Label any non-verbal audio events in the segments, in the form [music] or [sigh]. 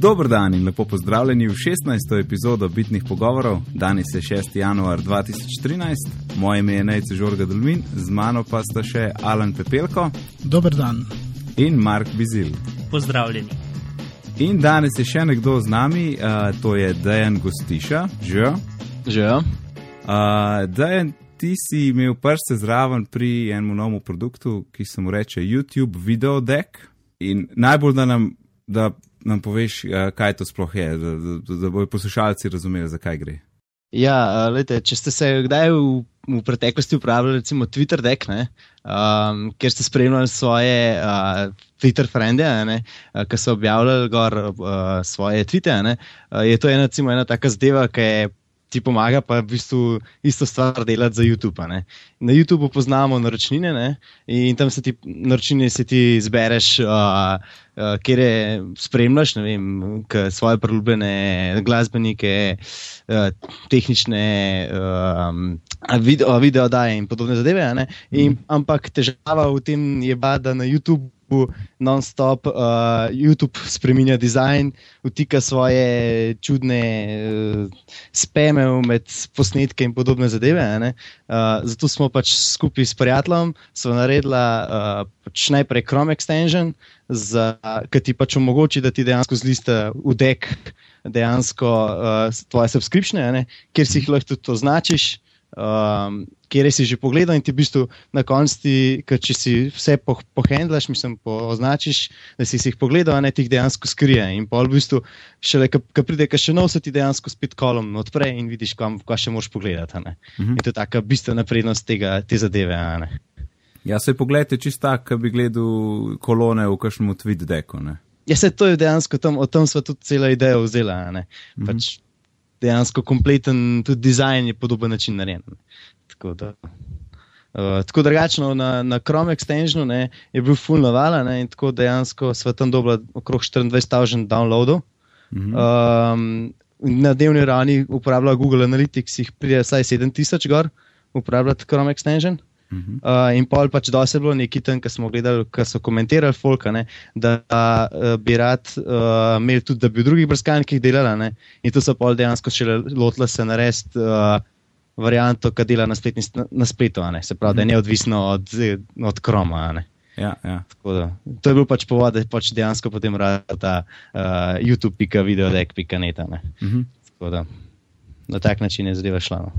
Dobro dan in lepo pozdravljeni v 16. epizodo Bitnih pogovorov. Danes je 6. januar 2013, moje ime je Nejce Žorga Dolmin, z mano pa sta še Alan Pepelko. Dober dan. In Mark Bizil. Pozdravljeni. In danes je še nekdo z nami, uh, to je Dejan Gostiša, že? Že. Uh, Dejan, ti si imel prste zraven pri enem novem produktu, ki se mu reče YouTube Video Deck. In najbolj, da nam, da nam poveš, uh, kaj to sploh je, da, da, da bojo poslušalci razumeli, zakaj gre. Ja, lejte, če ste se kdaj v, v preteklosti uporabljali, recimo Twitter deck, ne, um, kjer ste spremljali svoje uh, Twitter frende, uh, ki so objavljali gor uh, svoje tvite, ne, uh, je to ena, recimo, ena taka zadeva, ki je ti pomaga, pa v bistvu isto stvar delati za YouTube. Na YouTubu poznamo naročnine ne, in tam se ti naročnine se ti zbereš, uh, uh, kjer je spremljaš, ne vem, svoje priljubljene glasbenike, uh, tehnične uh, video, video daje in podobne zadeve. In, ampak težava v tem je, ba, da na YouTubu non-stop uh, YouTube spremenja dizajn, vtika svoje čudne uh, speme med posnetke in podobne zadeve. Uh, zato smo pač skupaj s prijateljem naredili uh, pač najprej Chrome extension, ki ti pač omogoči, da ti dejansko zliste v dek dejansko uh, tvoje subskripcije, kjer si jih lahko tudi označiš. Um, kjer si že pogledal, in ti v bistvu na koncu, če si vse pohendlaš, po mislim, označiš, da si jih pogledal, ne ti jih dejansko skrije. In pa v bistvu, šele ko pride, ki še nov, se ti dejansko spet kolom odpre in vidiš, kam, kaj še moš pogledati. Uh -huh. In to je taka bistvena prednost tega, te zadeve. Ja, se pogledaj, čisto tako, kot bi gledal kolone v kakšnem tweet deku. Ja, se to je dejansko tam, o tem smo tudi cela ideja vzela. -huh. pač, dejansko kompleten, tudi dizajn je podoben način narejen. Tako da. Uh, tako drugačno na, na Chrome extensionu ne, je bil full navala in tako dejansko smo tam dobili okrog 24.000 downloadov. -hmm. um, na dnevni ravni uporablja Google Analytics, jih pride vsaj 7000 gor, uporabljati Chrome extension. Uh -huh. uh, in pol pač dosti je bilo neki tam, ki smo gledali, ki so komentirali, folka, ne, da uh, bi rad uh, imeli tudi, da bi v drugih brskalnikih delali. Ne, in to so pol dejansko še lotili se narediti uh, varianto, ki dela na, spletni, na spletu, ne, se pravi, -huh. da je mhm. neodvisno od, od kroma. Ja, ja. Da, to je bil pač povod, da je pač dejansko potem rad ta uh, YouTube.videodek.net. Uh -huh. Tako da na tak način je zadeva šla. No.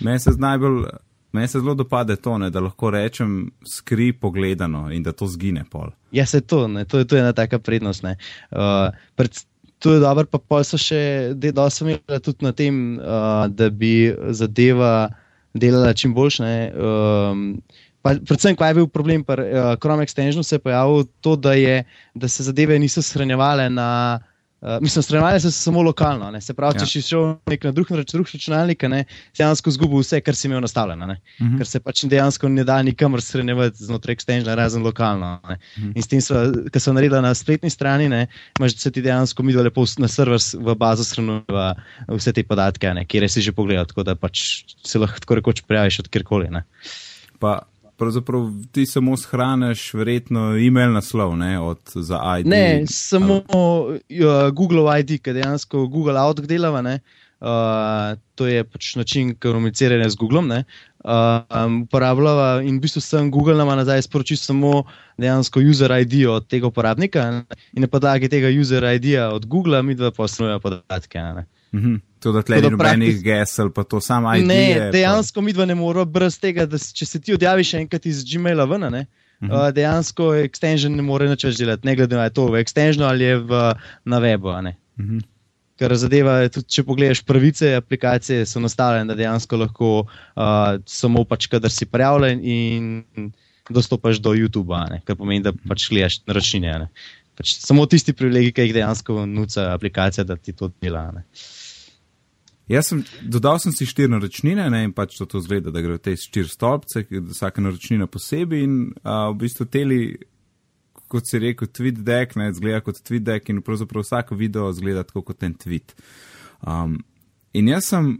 Meni se najbolj. Meni se zelo dopade to, ne, da lahko rečem skri pogledano in da to zgine pol. Ja, se to, ne, to, je, to je ena taka prednost. Uh, pred, to je dobro, pa pol so še, da sem imel tudi na tem, uh, da bi zadeva delala čim boljše. Um, predvsem, kaj je bil problem pri uh, Chrome extensionu, se je pojavil to, da, je, da se zadeve niso shranjevale na. Uh, mislim, strengvali so se samo lokalno. Ne? Se pravi, ja. če si šel nek na drug, drug računalnik, si dejansko izgubil vse, kar si imel nastavljeno. Uh mhm. -huh. Ker se pač dejansko ne da nikamor strengvati znotraj extensiona, razen lokalno. Uh mhm. -huh. In s tem, kar so naredili na spletni strani, ne? imaš se ti dejansko mi lepo na server v bazo shranjuje vse te podatke, kjer si že pogledal, tako da pač se lahko tako rekoč prijaviš od kjerkoli pravzaprav ti samo shraniš, verjetno, e-mail naslov ne, od, za ID. Ne, samo uh, Google ID, ki dejansko Google Outlook delava. Ne, uh, to je pač način komuniciranja z Googlom. Ne, uh, um, uporabljava in v bistvu sem Google nama nazaj sporočil samo dejansko user ID od tega uporabnika ne, in na podlagi tega user ID od Google mi dva posnujemo podatke. Ne. Mhm. To, da tle ni nobenih gesel, pa to samo ID. Ne, dejansko pa... mi dva ne moramo brez tega, da če se ti odjaviš enkrat iz Gmaila ven, ne, uh -huh. uh, dejansko extension ne more več delati, ne glede na to, v extensionu ali je v, na webu. Uh mhm. -huh. Ker zadeva, tudi če pogledaš pravice aplikacije, so nastavljene, da dejansko lahko uh, samo pač, kadar si prijavljen in dostopaš do YouTube, kar pomeni, da pač gledaš naročnine. Pač samo tisti privilegij, ki jih dejansko nuca aplikacija, da ti to dela. Ne. Jaz sem dodal sem si štiri naročnine ne, in pač to, to zgleda, da gre v te štiri stolpce, vsaka naročnina posebej in a, v bistvu teli, kot si rekel, tweet deck, ne, zgleda kot tweet deck in pravzaprav vsako video zgleda tako kot en tweet. Um, in jaz sem,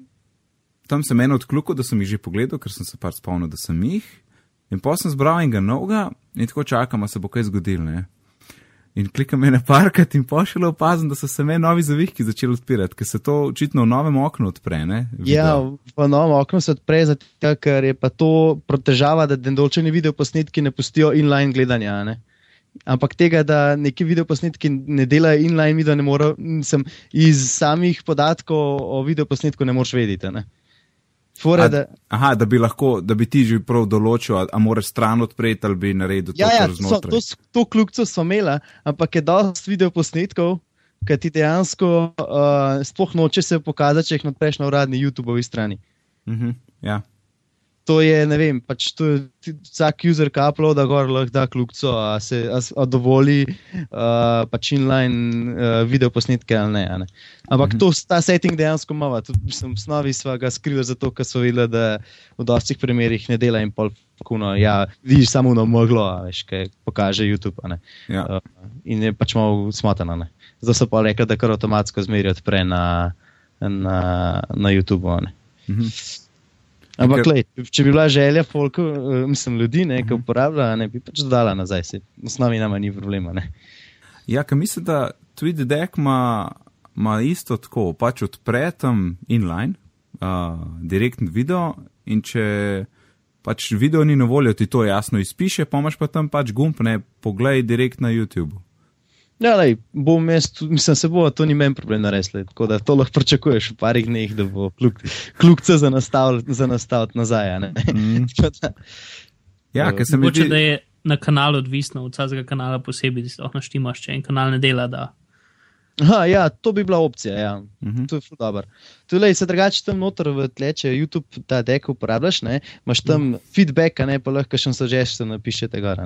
tam sem eno odklukal, da sem jih že pogledal, ker sem se pač spomnil, da sem jih in pa sem zbral enega novega in tako čakam, a se bo kaj zgodilo. In klikam ene parkrat in pošilj opazim, da so se me novi zavihki začeli odpirati, ker se to očitno v novem oknu odpre. Ne, ja, v novem oknu se odpre, zato ker je pa to protežava, da določeni videoposnetki ne pustijo inline gledanja. Ne? Ampak tega, da neki videoposnetki ne delajo inline video, ne morem, sem iz samih podatkov o videoposnetku ne moreš vedeti. Ne? Fore, da, aha, da bi lahko, da bi ti že prav določil, ali moraš stran odpreti ali bi naredil ja, to, ja, kar znotraj. To, to kljubco smo imeli, ampak je dosti video posnetkov, ki ti dejansko uh, sploh noče se pokazati, če jih odpreš na uradni YouTubeovi strani. Uh -huh, ja to je, ne vem, pač to je vsak user, ki uploada gor, lahko da kljubco, a se a, a dovoli uh, pač inline uh, video posnetke ali ne. ne. Ampak mm -hmm. to, ta setting dejansko ima, tudi v osnovi smo ga skrili zato, ker so videli, da v dostih primerih ne dela in pol. Kuno, ja, vidiš samo na moglo, veš, kaj kaže YouTube. Ja. Uh, in je pač malo smotano. Zdaj so pa rekli, da kar avtomatsko zmeri odpre na, na, na YouTube. -hmm. Ampak, lej, če bi bila želja, folko, uh, mislim, ljudi, ne, ki mhm. uporabljajo, ne bi pač dodala nazaj, se v osnovi nama ni problema. Ne. Ja, ker mislim, da tudi Dek ima isto tako, pač odpre tam inline, uh, direktni video in če pač video ni na voljo, ti to jasno izpiše, pomaž pa tam pač gumb, ne, poglej direkt na YouTube. Ja, lej, bom jaz, mislim, se bo, to ni meni problem narediti. Tako da to lahko pričakuješ v parih dneh, da bo kljubce za nastaviti nazaj. Mm. [laughs] ja, ker sem videl, da je na kanalu odvisno od vsakega kanala posebej, da se lahko naštimaš, če en kanal ne dela. Da. Aha, ja, to bi bila opcija. Ja. Uh mhm. -huh. To je zelo dobro. Tudi se drugače tam noter v tle, če YouTube ta dek uporabljaš, ne, imaš tam uh -huh. feedback, ne pa lahko še suggestions napišete gor.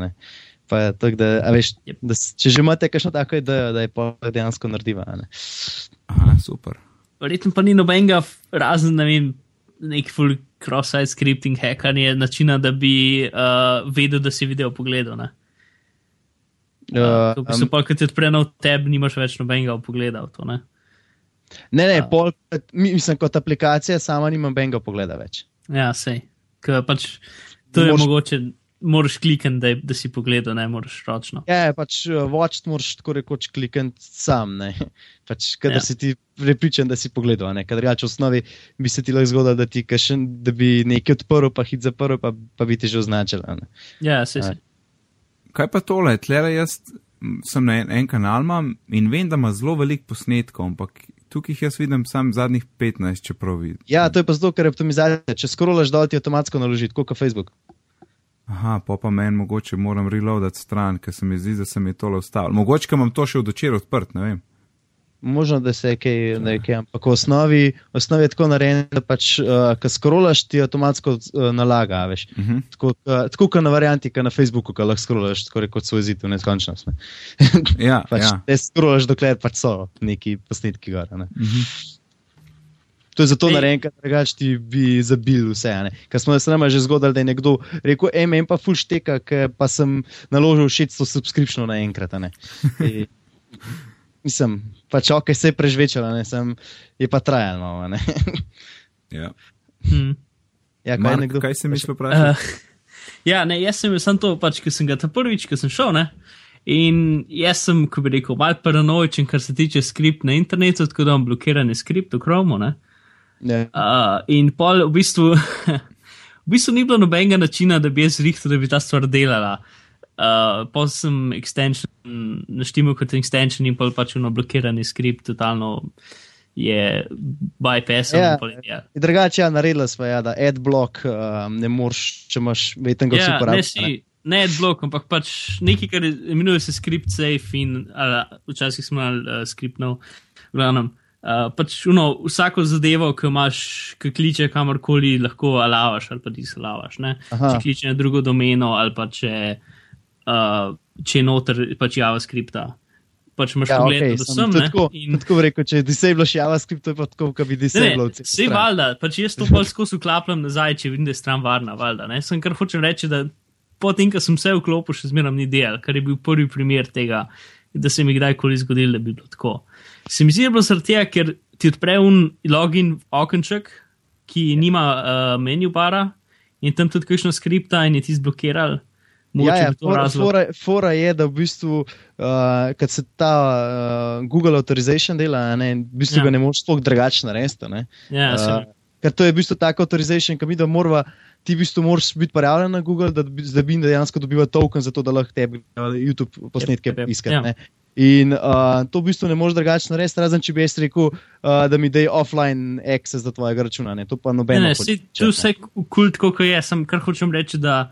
Pa, tak, da, veš, da, če že imate kakšno tako idejo, da je pa dejansko narediva. Ne? Aha, super. Verjetno pa ni nobenega, razen ne vem, nek full cross-site scripting hackanje načina, da bi uh, vedel, da si video pogledal. Ne? Uh, uh, um, pa, ko ti odpre nov tab, nimaš več nobenega pogleda v to. Ne, ne, ne uh, pol, mislim, kot aplikacija sama nimam nobenega pogleda več. Ja, sej. Pač, to je Mož... mogoče moraš klikati, da, da si pogledal, ne moraš ročno. Ja, pač voč uh, moraš tako rekoč klikati sam, ne. [laughs] Pač, kadar ja. si ti prepričan, da si pogledal, ne. Kadar jač v osnovi bi se ti lahko zgodilo, da, kašen, da bi nekaj odprl, pa hit zaprl, pa, pa bi ti že označil. Ja, se si. Kaj pa tole, tlele jaz sem na en, en kanal imam in vem, da ima zelo velik posnetkov, ampak tukaj jaz vidim sam zadnjih 15, čeprav vidim. Ja, to je pa zato, ker je optimizacija. Če skrolaš dol, ti avtomatsko naloži, kot Facebook. Aha, pa pa meni mogoče moram reloadati stran, ker se mi zdi, da se mi je tole ustavilo. Mogoče imam to še od včeraj odprt, ne vem. Možno, da se je kaj, da je kaj, ampak v osnovi, v osnovi je tako narejeno, da pač, uh, ko skrolaš, ti avtomatsko uh, nalaga, veš. Uh mhm. -huh. Tako, uh, tako kot na varianti, kot na Facebooku, ko lahko skrolaš, tako kot svoj zid v neskončnost. Ne. ja, [laughs] pač, ja. Te skrolaš, dokler pač so neki posnetki gor. Uh mhm. -huh. To je zato narejeno, ker drugač ti bi zabil vse. Ker smo se nam že zgodili, da je nekdo rekel, ej, meni pa full šteka, ker pa sem naložil 600 subskripcijov naenkrat. [laughs] Mislim, pač ok, se je prežvečalo, sem, je pa trajalo. ja. Hmm. Ja, kaj, Mark, nekdo, kaj si mislil vprašati? Uh, [laughs] ja, ne, jaz sem samo to, pač, ker sem ga ta prvič, ko sem šel. Ne? In jaz sem, ko bi rekel, mal paranoičen, kar se tiče skript na internetu, tako da imam blokirane skript v Chromu. Yeah. Uh, in pol v bistvu, [laughs] v bistvu ni bilo nobenega načina, da bi jaz rihtel, da bi ta stvar delala. Uh, pa sem extension naštimal kot extension in pol pač uno blokirani skript, totalno je bypass. Yeah. Ja. Drugače, ja, naredila smo, ja, da adblock um, ne moreš, če imaš veten, kako yeah, se uporablja. Ne adblock, ampak pač nekaj, kar imenuje se script safe in ali, včasih smo imeli uh, script nov, glavnem. Uh, pač uno, vsako zadevo, ki imaš, ki kliče kamorkoli, lahko alavaš ali pa ti slavaš. Če kliče na drugo domeno ali pa če, uh, če noter pač JavaScript. Pač imaš ja, pogled, okay, da sem tako. In... Tako rekel, če disablaš JavaScript, to je pa tako, kot bi disablal. Vse valjda, pač jaz to pa skozi uklapljam nazaj, če vidim, da je stran varna, valjda. Ne? Sem kar hočem reči, da potem, ko sem vse vklopil, še zmeram ni del, kar je bil prvi primer tega, da se mi kdajkoli zgodilo, da bi bilo tako. Se mi zdi, da je bilo zaradi tega, ker ti odpre un login okenček, ki nima uh, menu bara in tam tudi kakšno skripta in je ti zblokiral. Ja, ja, fora, fora, fora je, da v bistvu, uh, kad se ta uh, Google Authorization dela, ne, v bistvu Ja. ja. ga ne moreš sploh drugače narediti. Ja, Uh, ker to je v bistvu tako authorization, ki mi da morava, ti v bistvu moraš biti prijavljen na Google, da, da bi dejansko dobival token za to, da lahko tebi YouTube posnetke Jep, jep, iskati. ja. In uh, to v bistvu ne moreš drugače narediti, razen če bi jaz rekel, uh, da mi dej offline access do tvojega računa. Ne. To pa nobeno. ne, ne. tu vse kult, kot je, sem kar hočem reči, da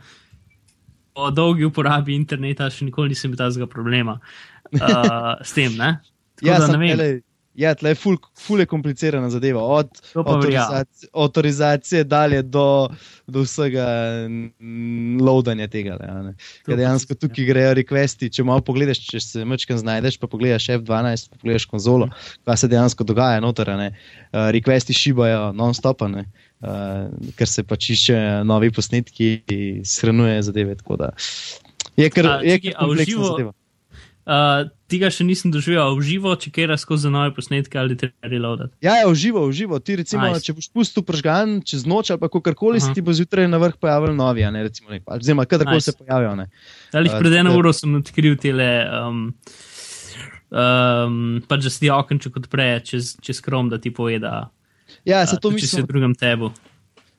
o dolgi uporabi interneta še nikoli nisem imel tazga problema uh, s tem. Ne? Tako Ja, da sem, ne vem. tele, ja, tle je ful, ful je komplicirana zadeva. Od avtorizacije, avtorizacije dalje do, do vsega mm, loadanja tega. le, Ker dejansko se- tukaj grejo requesti. Če malo pogledaš, če se mečkam znajdeš, pa pogledaš F12, pa pogledaš konzolo, kaj se dejansko dogaja noter. Uh, requesti šibajo non-stop, uh, ker se pač iščejo novi posnetki, shranjuje zadeve. tako da Je kar, A, je čakaj, kar a v kompleksna živo- zadeva. Uh, tega še nisem doživel v živo, če kera skozi nove posnetke ali te reloadati. Ja, ja, uživo, uživo. Ti, recimo, Nice. če boš pustil pržgan čez noč ali kakorkoli, Aha. se ti bo zjutraj na vrh pojavil novi, a ne, recimo, nek, ali oziroma kadarkoli Nice. se pojavijo. Ne. Ali Uh, pred eno uro sem odkril tele. Um, Um, pač, da si ti okenček odpre čez, čez krom, da ti pove, da Ja, se to če si v drugem tebu.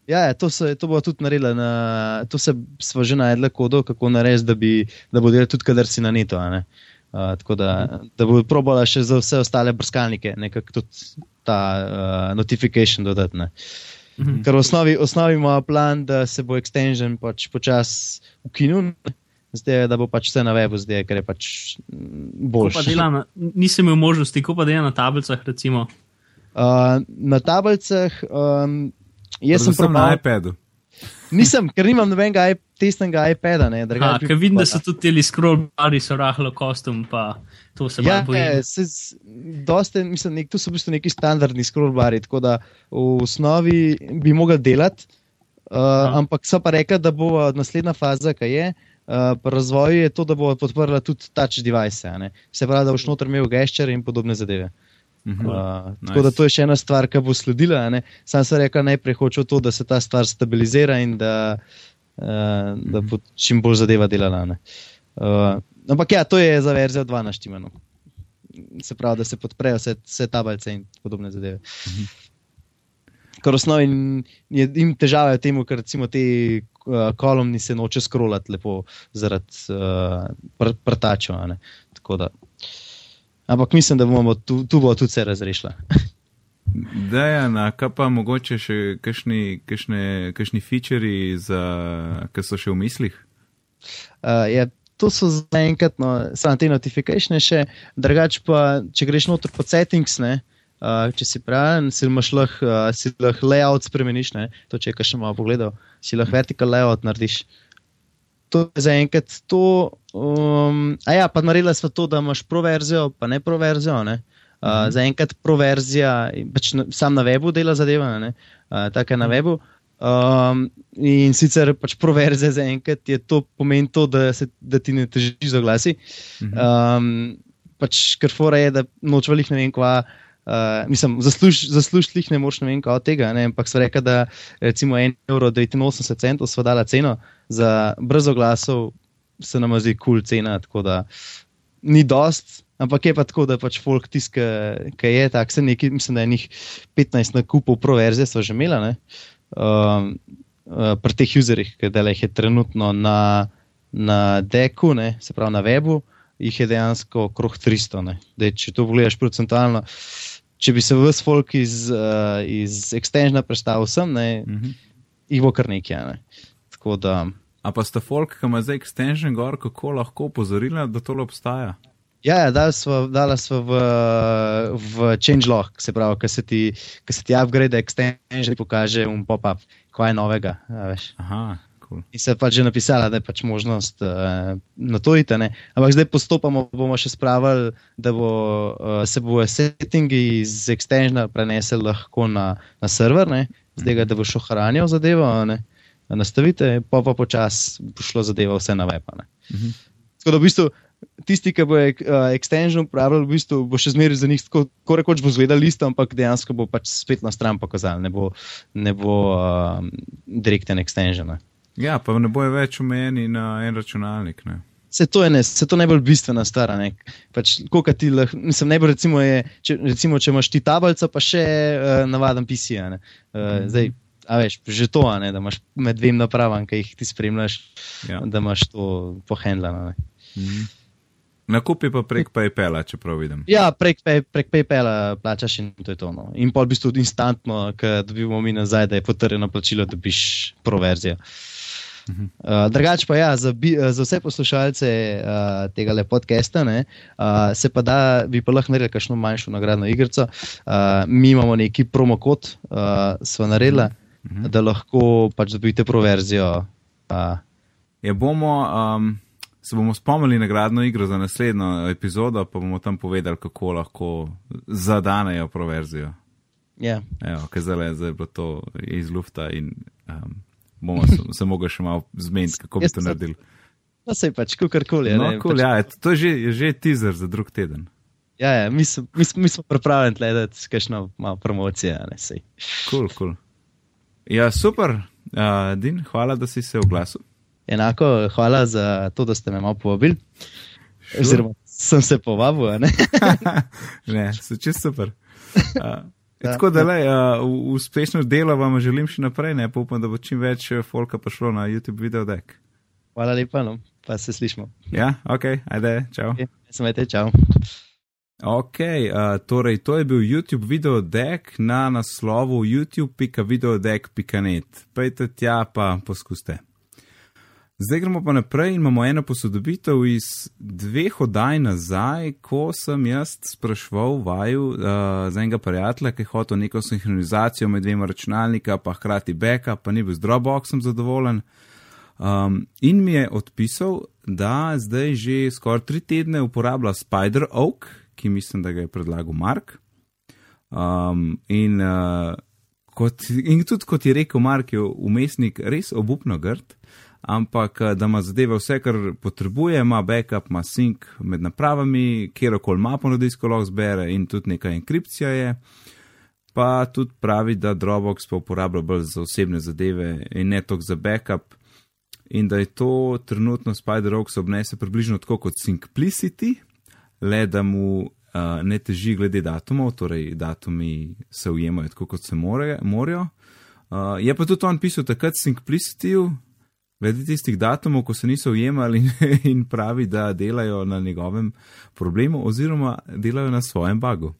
Ja, ja, to, se, to bo tudi naredila. Na, to se smo že najdli kodo, kako narediti, da, bi- da bo delal tudi, kadar si na netu. a ne. Uh, tako da, da bo probala še za vse ostale brskalnike, nekako tudi ta uh, notification dodati. ne. Mhm. Ker v osnovi, osnovi ima plan, da se bo extension pač počasi ukinil. Zdaj je, da bo pač vse na webu, zdaj, je, ker je pač mm, pa boljše. dela na, nisem imel možnosti, ko pa dela na tablicah, recimo. Uh, na tablicah, um, jaz sem Predvsem na iPadu. Nisem, ker nimam nobenega testnega iPada. Ne, Ha, ker vidim, da so tudi ti scroll bari so rahlo kostum, pa to se Ja, bojim. je, se, doste, mislim, nek, to so v bistvu neki standardni scrollbari, tako da v osnovi bi mogli delati, uh, Aha. ampak so pa rekli, da bo naslednja faza, ki je. Uh, pri razvoju je to, da bo podprla tudi touch device, ne. se pravi, da boš noter imel gesture in podobne zadeve. Mhm. Uh, Nice. Tako da to je še ena stvar, ki bo sledila. ne. Sam sem rekel, najprej hočem to, da se ta stvar stabilizira in da, uh, da bo čim bolj zadeva delala. ne. Uh, ampak ja, to je za verzijo 2 naštimano. Se pravi, da se podprejo vse, vse tablice in podobne zadeve. Ker v osnovi je jim težava v tem, ker recimo te uh, kolumni se noče scrollati lepo zaradi uh, pr prtačev. Tako da. Ampak mislim, da bomo tu, tu bo tudi vse razrešila. [laughs] Dejan, a kaj pa mogoče še kakšni, kakšne, kakšni featuri, ki so še v mislih? Uh, je, to so zaenkrat no, samo te notifikacije, še drugače pa, če greš noter po settings, ne, uh, če si pravi, si imaš lahko uh, lahko layout spremeniš, ne, to če kaj še malo pogledal, si lahko vertical layout narediš. To je zaenkrat to. Um, a ja, pa naredila smo to, da imaš pro verzijo, pa ne pro verzijo. Ne. Uh, zaenkrat pro verzija, pač na, sam na webu dela zadeva, ne, uh, tako je na webu. Um, in sicer pač proverzija za enkrat je to pomeni to, da, se, da ti ne težiš za glasi. Um, pač ker fora je, da noč velik ne vem kva. Uh, mislim, zaslužiti jih ne moreš, ne vem, kaj od tega. Ne? Ampak so rekli, da recimo 1,89 evra smo dali ceno za brzo glasov, se nam zdi kul cool cena, tako da ni dost. Ampak je pa tako, da pač folk tiska, ki je tak, se nekaj, mislim, da je njih 15 nakupov proverzije, so že imela. Ne? um, uh, pri teh userjih, ki jih je trenutno na, na deku, ne, se pravi na webu, jih je dejansko okrog 300. Dej, če to pogledaš procentualno, če bi se vse folk iz, uh, iz extensiona predstavil sem, ne, Mhm. jih bo kar nekaj. Ne. Tako da. A pa sta folk, ki ima zdaj extension gor, kako lahko opozorila, da tole obstaja? Ja, ja dala smo, dala smo v, v changelog, se pravi, ko se ti, ko se ti upgrade extension pokaže un pop-up, kaj je novega. Aha, cool. In se je pač že napisala, da je pač možnost uh, na to iti. ne. Ampak zdaj postopamo, bomo še spravili, da bo, uh, se bo settingi iz extensiona prenesel lahko na, na server, ne. zdaj ga, da bo šel hranil zadevo, ne. Nastavite, pa pa počasi bo šlo zadeva vse na web. a ne. Mhm. Tako da v bistvu. Tisti, ki bo uh, extension uporabljal, v bistvu bo še zmeraj za njih tako, tako rekoč bo zvedel listo, ampak dejansko bo pač spet na stran pokazal, ne bo, ne bo uh, direkten extension. ne. Ja, pa ne bojo več omejeni na en računalnik. Ne? Se to je ne, se to najbolj bistvena stvar. Pač, ti lahko, mislim, najbolj recimo je, če, recimo, če imaš ti tablico, pa še uh, navaden PC. Uh, mm. Zdaj, a veš, že to, ne, da imaš med dvema napravama, ki jih ti spremljaš, ja. da imaš to pohendlano. Mm. Nakupi pa prek PayPala, če prav vidim. Ja, prek, prek PayPala plačaš in to je to. No. In pol v bistvu instantno, ko dobimo mi nazaj, da je potrjeno plačilo, dobiš proverzijo. Uh, Drugače pa ja, za, bi, za vse poslušalce uh, tega podcasta, ne, uh, se pa da, bi pa lahko naredili kakšno manjšo nagradno igrico. Uh, mi imamo neki promokod, uh, smo naredili, uh mhm. da lahko pač dobite proverzijo. Uh. Je bomo. Um se bomo spomnili nagradno igro za naslednjo epizodo, pa bomo tam povedali, kako lahko zadanejo proverzijo. Ja. Evo, ker zdaj, zdaj je bilo to iz lufta in um, bomo [laughs] se, se mogli še malo zmeniti, kako bi to naredili. No, se pač, kakorkoli. No, cool, pač... ja, to je že, že teaser za drug teden. Ja, ja mi, smo, mi, mi smo pripravljeni gledati, kakšno malo promocije. Kul, kul. Ja, super, uh, Din, hvala, da si se oglasil. Enako, hvala za to, da ste me malo povabili. Oziroma, sem se povabil. Ne, [laughs] ne se čist super. Uh, tako da, le, uh, uspešno delo vam želim še naprej, ne pa upam, da bo čim več folka prišlo na YouTube video deck. Hvala lepa, no, pa se slišmo. Ja, ok, ajde, čau. Okay, Smete, čau. Ok, uh, torej to je bil YouTube video deck na naslovu youtube.videodeck.net. Pejte tja pa poskuste. Zdaj gremo pa naprej in imamo eno posodobitev iz dveh oddaj nazaj, ko sem jaz sprašval vaju uh, za enega prijatelja, ki je hotel neko sinhronizacijo med dvema računalnika, pa hkrati backup, pa ni bil z Dropboxom zadovoljen. Um, in mi je odpisal, da zdaj že skoraj tri tedne uporablja Spider Oak, ki mislim, da ga je predlagal Mark. Um, in, uh, kot, in tudi kot je rekel Mark, je umestnik res obupno grd ampak eh, da ima zadeve vse, kar potrebuje, ima backup, ima sync med napravami, kjerkoli mapo na disku lahko zbere in tudi nekaj enkripcija je. Pa tudi pravi, da Dropbox pa uporablja bolj za osebne zadeve in ne toliko za backup. In da je to trenutno SpiderOx obnese približno tako kot Simplicity, le da mu uh, ne teži glede datumov, torej datumi se ujemajo tako, kot se more, morajo. Uh, je pa tudi on pisal takrat Simplicity, glede tistih datumov, ko se niso ujemali [laughs] in pravi, da delajo na njegovem problemu oziroma delajo na svojem bagu.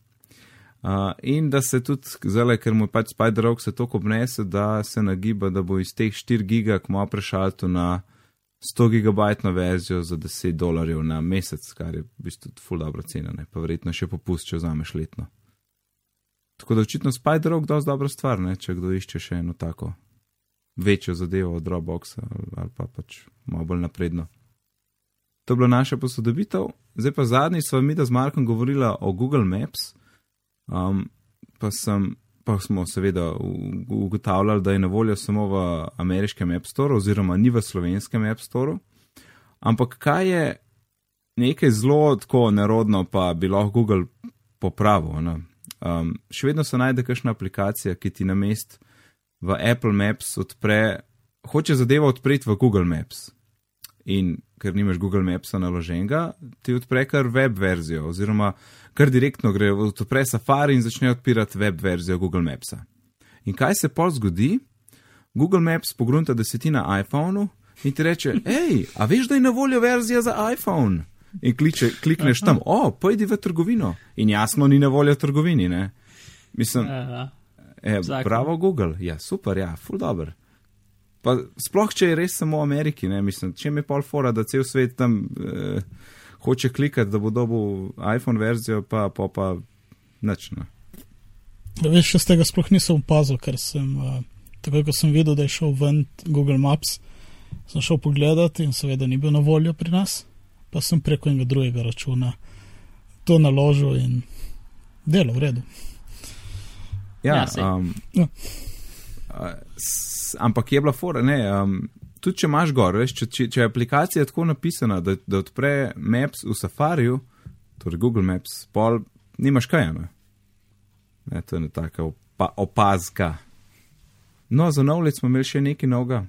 Uh, in da se tudi, zdaj, ker mu pač Spider-Rock se tako obnese, da se nagiba, da bo iz teh 4 giga kmo prešalto na 100 gigabajtno verzijo za 10 dolarjev na mesec, kar je v bistvu ful dobro cena, ne? pa verjetno še popust, če vzameš letno. Tako da očitno Spider-Rock dosti dobra stvar, ne? če kdo išče še eno tako večjo zadevo od Dropboxa ali pa pač malo bolj napredno. To je bila naša posodobitev, zdaj pa zadnji smo mi, da z Markom govorila o Google Maps. Um, pa, sem, pa smo seveda ugotavljali, da je na voljo samo v ameriškem App Store, oziroma ni v slovenskem App Store. Ampak kaj je nekaj zelo tako nerodno, pa bi lahko Google popravil? Um, še vedno se najde kakšna aplikacija, ki ti na mest v Apple Maps odpre, hoče zadevo odpreti v Google Maps. In ker nimaš Google Mapsa naloženega, ti odpre kar web verzijo, oziroma kar direktno gre, odpre Safari in začne odpirati web verzijo Google Mapsa. In kaj se pa zgodi? Google Maps pogrunta desetina iPhonu in ti reče: hej, a veš, da je na voljo verzija za iPhone? In kliče, klikneš tam, o, pojdi v trgovino. In jasno, ni na voljo v trgovini, ne? Mislim. E, bravo, Google, ja, super, ja, full dobro. Pa sploh, če je res samo v Ameriki, ne, mislim, če mi je pol fora, da cel svet tam eh, hoče klikati, da bo dobil iPhone verzijo, pa pa pa načne. Ja, veš, še z tega sploh nisem opazil, ker sem, uh, takoj ko sem videl, da je šel ven Google Maps, sem šel pogledat in seveda ni bil na voljo pri nas, pa sem preko enega drugega računa to naložil in delo v redu. Ja, ja, um, ja. S, ampak je bila fora, ne. Um, tudi če imaš gor, veš, če, če, če je aplikacija tako napisana, da, da odpre Maps v Safariju, torej Google Maps, pol nimaš kaj, ne. ne to je neka opa, opazka. No, za nov let smo imeli še nekaj novega.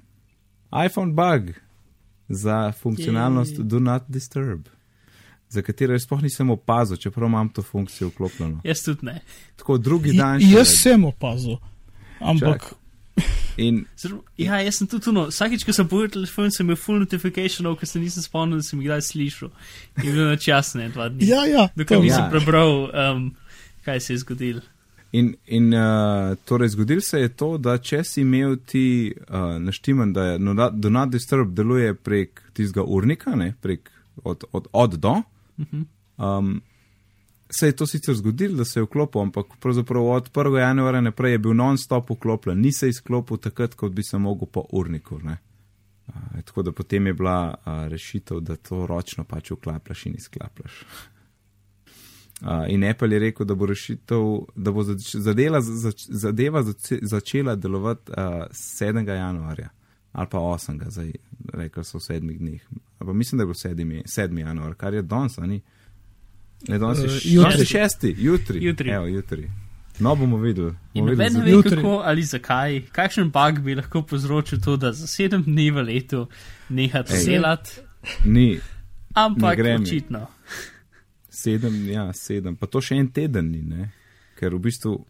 iPhone bug za funkcionalnost Jej. Do Not Disturb, za katero jaz sploh nisem opazil, čeprav imam to funkcijo vklopljeno. Jaz tudi ne. Tako drugi J- dan. Jaz šele. sem opazil, ampak Čak. In Zelo, ja, jaz sem tudi tuno. Vsakič, ko sem povedal telefon, sem imel full notificationov, ker se nisem spomnil, da sem jih kdaj slišal. In bil na čas, ne, dva dni. ja, ja, Dokaj to- nisem Ja. prebral, um, kaj se je zgodilo. In, in uh, torej zgodil se je to, da če si imel ti uh, naštiman, da je no- Do Not Disturb deluje prek tistega urnika, ne, prek od, od, od do, um, se je to sicer zgodilo, da se je vklopil, ampak pravzaprav od 1. januarja naprej je bil non-stop vklopljen, ni se izklopil takrat, kot bi se mogel po urniku. Ne. Uh, tako da potem je bila uh, rešitev, da to ročno pač vklapljaš in izklapljaš. Uh, in Apple je rekel, da bo rešitev, da bo zač- zadela, zač, zadeva zace- začela delovati uh, 7. januarja ali pa 8. zdaj rekel so v sedmih dneh. Ali pa mislim, da je bilo 7. 7. januar, kar je danes, ni. Ne, danes je Eh, š- jutri. šesti, jutri. Jutri. Evo, jutri. No, bomo videli. In Bomo noben ne videli ve, Jutri. kako ali zakaj, kakšen bug bi lahko povzročil to, da za sedem dni v letu nehate za- Ni, ampak Ne očitno. sedem, ja, sedem. Pa to še en teden ni, ne? ker v bistvu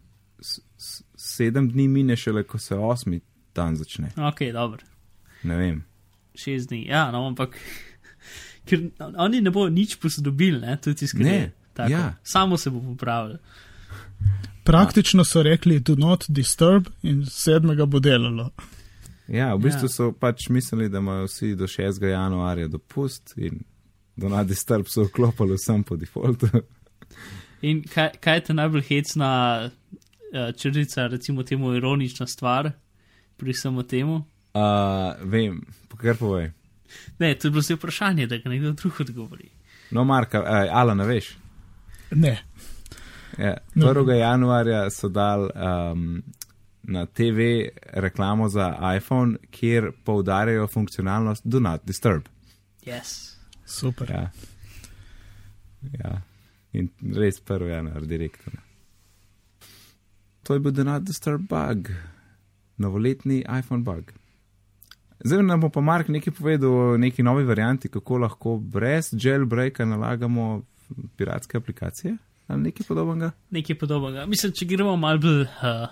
sedem dni mine šele, ko se osmi dan začne. Ok, dobro, Ne vem. šest dni. Ja, no, ampak. Ker oni ne bodo nič posodobili, ne, tudi Ne, iskreni. ja. Samo se bo popravil. Praktično so rekli, do not disturb in sedmega bo delalo. Ja, v bistvu Ja. so pač mislili, da imajo vsi do 6. januarja dopust in do nadisturb so vklopili vsem po defaultu. In kaj, kaj je ta najbolj hecna uh, črtica, recimo temu ironična stvar pri samo temu? Uh, vem, kar povej. Ne, to je bilo zdaj vprašanje, da ga nekdo drug odgovori. No, Marka, uh, Alana, veš. Ne, Ja, No. 1. januarja so dal um, na TV reklamo za iPhone, kjer poudarjajo funkcionalnost Do Not Disturb. Yes. super. Ja. ja. In res 1. januar, direktno. To je bil Do Not Disturb bug, novoletni iPhone bug. Zdaj nam bo pa Mark nekaj povedal o neki novi varianti, kako lahko brez jailbreaka nalagamo piratske aplikacije ali nekaj podobnega. Nekaj podobnega. Mislim, če gremo malo bolj uh,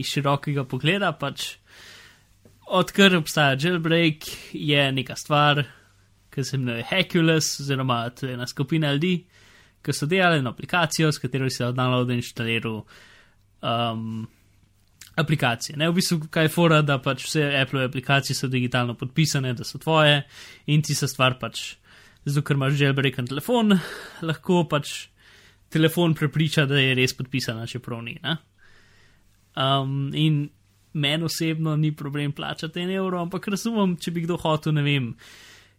iz širokega pogleda, pač odkar obstaja jailbreak, je neka stvar, ki se imenuje Heculus, oziroma to je ena skupina ljudi, ki so delali na aplikacijo, s katero si od downloada inštaliral um, aplikacije. Ne, v bistvu, kaj je fora, da pač vse Apple aplikacije so digitalno podpisane, da so tvoje in ti se stvar pač, zato ker imaš jailbreaken telefon, [laughs] lahko pač telefon prepriča, da je res podpisana, čeprav ni. Ne? Um, in meni osebno ni problem plačati en evro, ampak razumem, če bi kdo hotel, ne vem,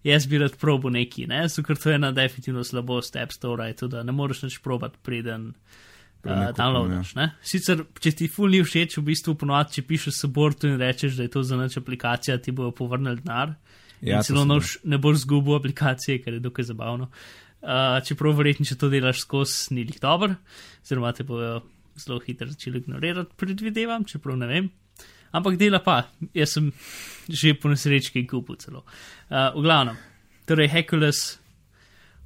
jaz bi rad probo neki, ne, so ker to je ena definitivno slabost App Store, je to, da ne moreš nič probat, preden Preden uh, downloadaš. Ne? Sicer, če ti ful ni všeč, v bistvu ponovadi, če pišeš subortu in rečeš, da je to za nič aplikacija, ti bojo povrnili denar. Ja, in celo noš, ne boš zgubil aplikacije, kar je dokaj zabavno. Uh, čeprav verjetno, če to delaš skozi, ni jih dober, oziroma te bojo zelo hitro začeli ignorirati, predvidevam, čeprav ne vem. Ampak dela pa, jaz sem že po nesreči kaj kupil celo. Uh, v glavnem, torej Heculus,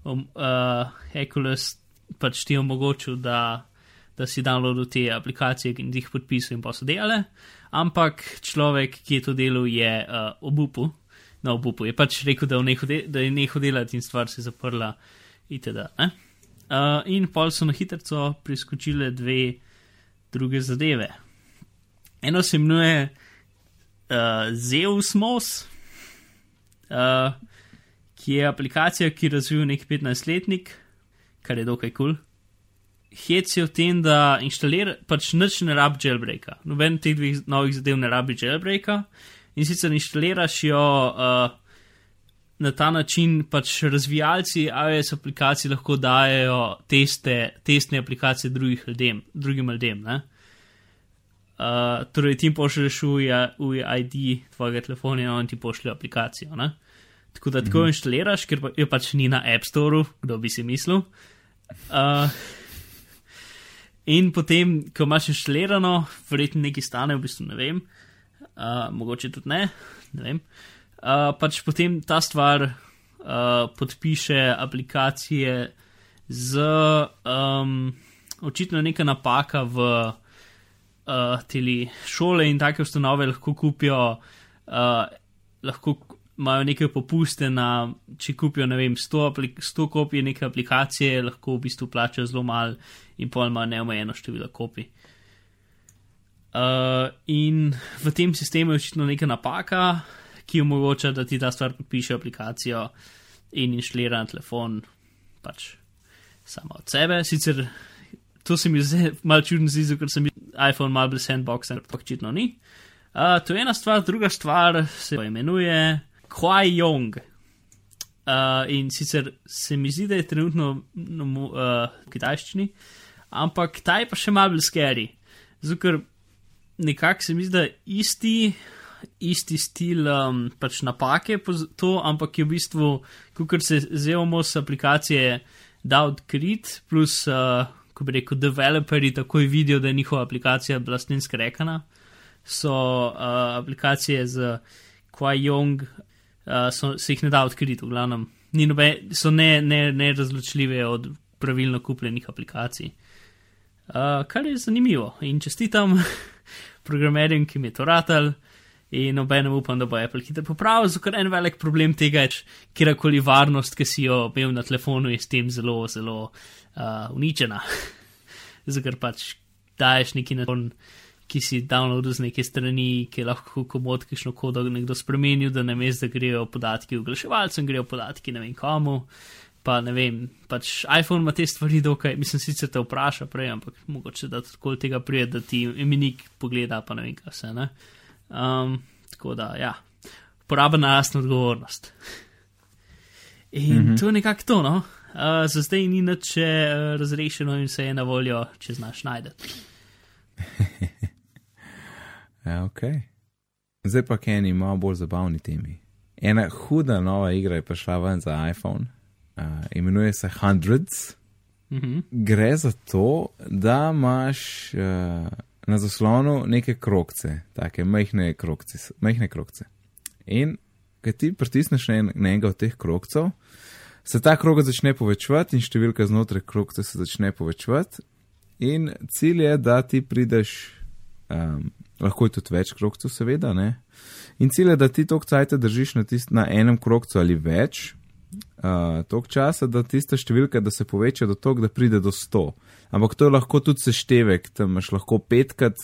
um, uh, Heculus pač ti omogočil, da, da si downloadil te aplikacije in jih podpisal in pa so delale, ampak človek, ki je to delal, je uh, obupu. Na obupu je pač rekel, da, de, da je nehal delati in stvar se je zaprla. Itd., uh, in pol so na hitro priskočile dve druge zadeve. Eno se imenuje uh, Zeus Mos, uh, ki je aplikacija, ki razvija nek 15-letnik, kar je dokaj kul. Cool. Hec je v tem, da inštalira, pač nič ne rabi jailbreaka. Noben teh dveh novih zadev ne rabi jailbreaka. In sicer inštaliraš jo uh, na ta način, pač razvijalci iOS aplikacij lahko dajo teste, testne aplikacije ljudem, drugim ljudem. Ne? Uh, torej, ti pošlješ v ID tvojega telefona in on ti pošlje aplikacijo. Ne? Tako da tako mm -hmm. inštaliraš, ker pa, jo pač ni na App Store, kdo bi si mislil. Uh, in potem, ko imaš inštalirano, verjetno nekaj stane, v bistvu ne vem, uh, mogoče tudi ne, ne vem. uh, pač potem ta stvar uh, podpiše aplikacije z um, očitno neka napaka v uh, teli šole in take ustanove lahko kupijo, uh, lahko imajo neke popuste na, če kupijo, ne vem, 100, 100 kopij neke aplikacije, lahko v bistvu plačajo zelo malo in pol ima neomejeno število kopij. Uh, in v tem sistemu je očitno neka napaka, ki omogoča, da ti ta stvar podpiše aplikacijo in inštalira na telefon, pač samo od sebe. Sicer to se mi zdi malo čudno, zdi, ker sem iPhone malo brez sandboxa, ampak očitno ni. Uh, to je ena stvar, druga stvar se imenuje Kwai Yong. Uh, in sicer se mi zdi, da je trenutno no, uh, v kitajščini, ampak ta je pa še malo bolj scary. Zato, ker nekako se mi zdi, da isti, isti stil um, pač napake to, ampak je v bistvu, kot se zelo z aplikacije da odkrit, plus, uh, ko bi rekel, developerji takoj vidijo, da je njihova aplikacija blastninska rekana. So uh, aplikacije z Kwai-Yong, uh, so, se jih ne da odkriti, v glavnem, nobe, so nerazločljive ne, ne od pravilno kupljenih aplikacij. Uh, kar je zanimivo in čestitam [laughs] programerjem, ki mi je to ratal. In obenem upam, da bo Apple hitro popravil, ker en velik problem tega je, kjerkoli varnost, ki si jo imel na telefonu, je s tem zelo, zelo uh, uničena. [laughs] Zato pač daješ neki na telefon, ki si downloadil z neke strani, ki je lahko komod, ki šlo kodo nekdo spremenil, da ne veš, da grejo podatki oglaševalcem, grejo podatki ne vem komu. Pa ne vem, pač iPhone ima te stvari dokaj, mislim, sicer te vpraša prej, ampak mogoče da tako tega prije, da ti imenik pogleda, pa ne vem, kaj se ne. Um, tako da, ja, poraba na jasno odgovornost. In -hmm. to je nekako to, no. Uh, za zdaj ni nič uh, razrešeno in se je na voljo, če znaš najdete. [laughs] Ja, ok. Zdaj pa k eni malo bolj zabavni temi. Ena huda nova igra je prišla ven za iPhone, uh, imenuje se Hundreds. Mm -hmm. Gre za to, da imaš uh, na zaslonu neke krokce, tako majhne krokce, majhne krokce. In ko ti pritisneš na, en, enega od teh krokcev, se ta krog začne povečevati in številka znotraj krokce se začne povečevati. In cilj je, da ti prideš um, lahko je tudi več krokcev, seveda. Ne? In cilj je, da ti tok cajt držiš na, tist, na enem krokcu ali več, uh, tok časa, da tista številka, da se poveča do tog, da pride do 100. Ampak to je lahko tudi seštevek, tam imaš lahko petkrat,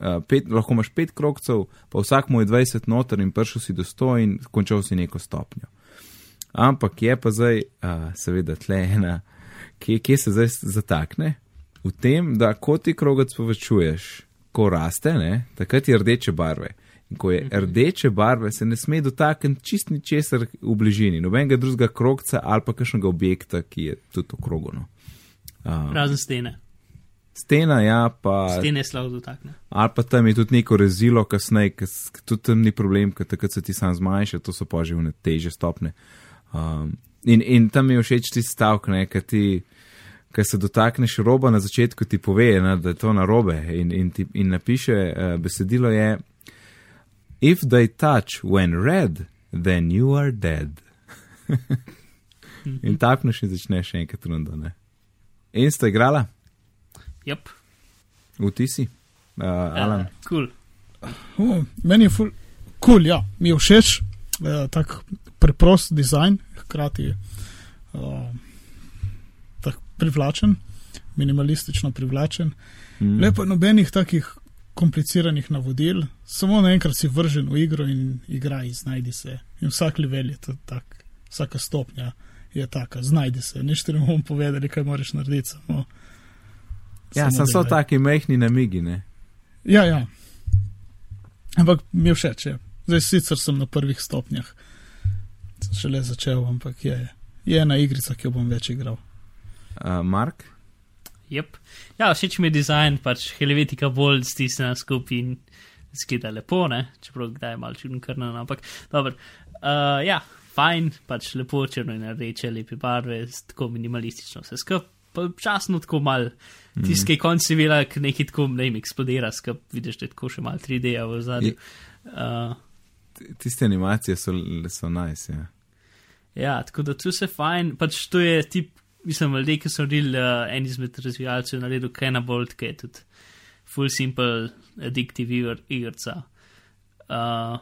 uh, pet, lahko imaš pet krokcev, pa vsak mu je 20 noter in prišel si do 100 in končal si neko stopnjo. Ampak je pa zdaj, uh, seveda, tle ena, kje, kje se zdaj zatakne? V tem, da ko ti krogec povečuješ, ko raste, ne, takrat je rdeče barve. In ko je mhm. rdeče barve, se ne sme dotakniti čist ničesar v bližini, nobenega drugega krogca ali pa kakšnega objekta, ki je tudi okrogono. Um, Razen stene. Stena, ja, pa. Stene slabo dotakne. Ali pa tam je tudi neko rezilo, kasneje, tudi tam ni problem, ker takrat se ti sam zmanjša, to so pa že v teže stopne. Um, in, in tam je všeč ti stavek, ne, ker ti ki se dotakneš roba na začetku, ti pove, ne, da je to na robe in, in, ti, in napiše uh, besedilo je: If they touch when red, then you are dead. [laughs] in tapneš in začneš še enkrat rundo. Ne. In sta igrala? Yep. V tisi, uh, Alan. Uh, cool. uh, meni je ful, cool, ja, mi je všeč, uh, tak preprost dizajn, hkrati. Uh, privlačen, minimalistično privlačen. Mm. Lepo nobenih takih kompliciranih navodil, samo naenkrat si vržen v igro in igraj, znajdi se. In vsak level je tak, vsaka stopnja je taka, znajdi se. Nič ti ne bomo povedali, kaj moraš narediti. Samo, ja, samo so taki mehni namigi, ne? Ja, ja. Ampak mi je všeč, je. Ja. zdaj sicer sem na prvih stopnjah, sem šele začel, ampak je, je ena igrica, ki jo bom več igral uh, Mark. Yep. Ja, všeč mi je dizajn, pač helvetika bolj stisnjena skupaj in zgleda lepo, ne? čeprav kdaj je malo čudno krnen, ampak dobro. Uh, ja, fajn, pač lepo črno in rdeče, lepe barve, tako minimalistično vse skupaj. Pa časno tako mal, mhm. tiskaj mm. konci vela, ki nekaj tako ne eksplodira, skup, vidiš, da je tako še mal 3D v zadnjem. Uh, tiste animacije so, so nice. Ja. Ja, tako da tu se fajn, pač to je tip, mislim, ljudje, ki so naredili uh, en izmed razvijalcev, naredil Cannabalt, ki je tudi full simple, addictive igr, igrca. Uh,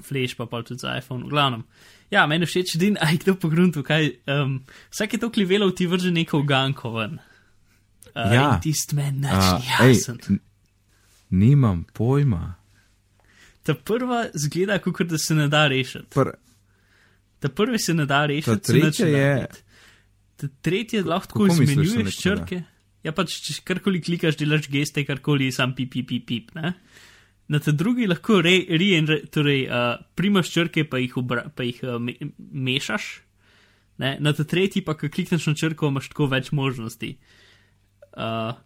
Flash pa pa tudi za iPhone, v glavnem. Ja, meni všeč, din, [laughs] aj kdo pogruntu, kaj, um, vsake to klivelov ti vrže neko ganko ven. Uh, Ja. in Tist meni nič ej, jasen. n- nimam pojma. Ta prva zgleda, kot da se ne da rešiti. Pr, Ta prvi se ne da rešiti. Ta tretja je- narediti. Ta tretji lahko tako izmenjuješ črke. Ja, pač če karkoli klikaš, delaš geste, karkoli, sam pip, pip, pip, pip. Ne? Na ta drugi lahko re, re, re, torej, uh, primaš črke, pa jih, obra, pa jih uh, me, mešaš. Ne? Na ta tretji pa, ko klikneš na črko, imaš tako več možnosti. Uh,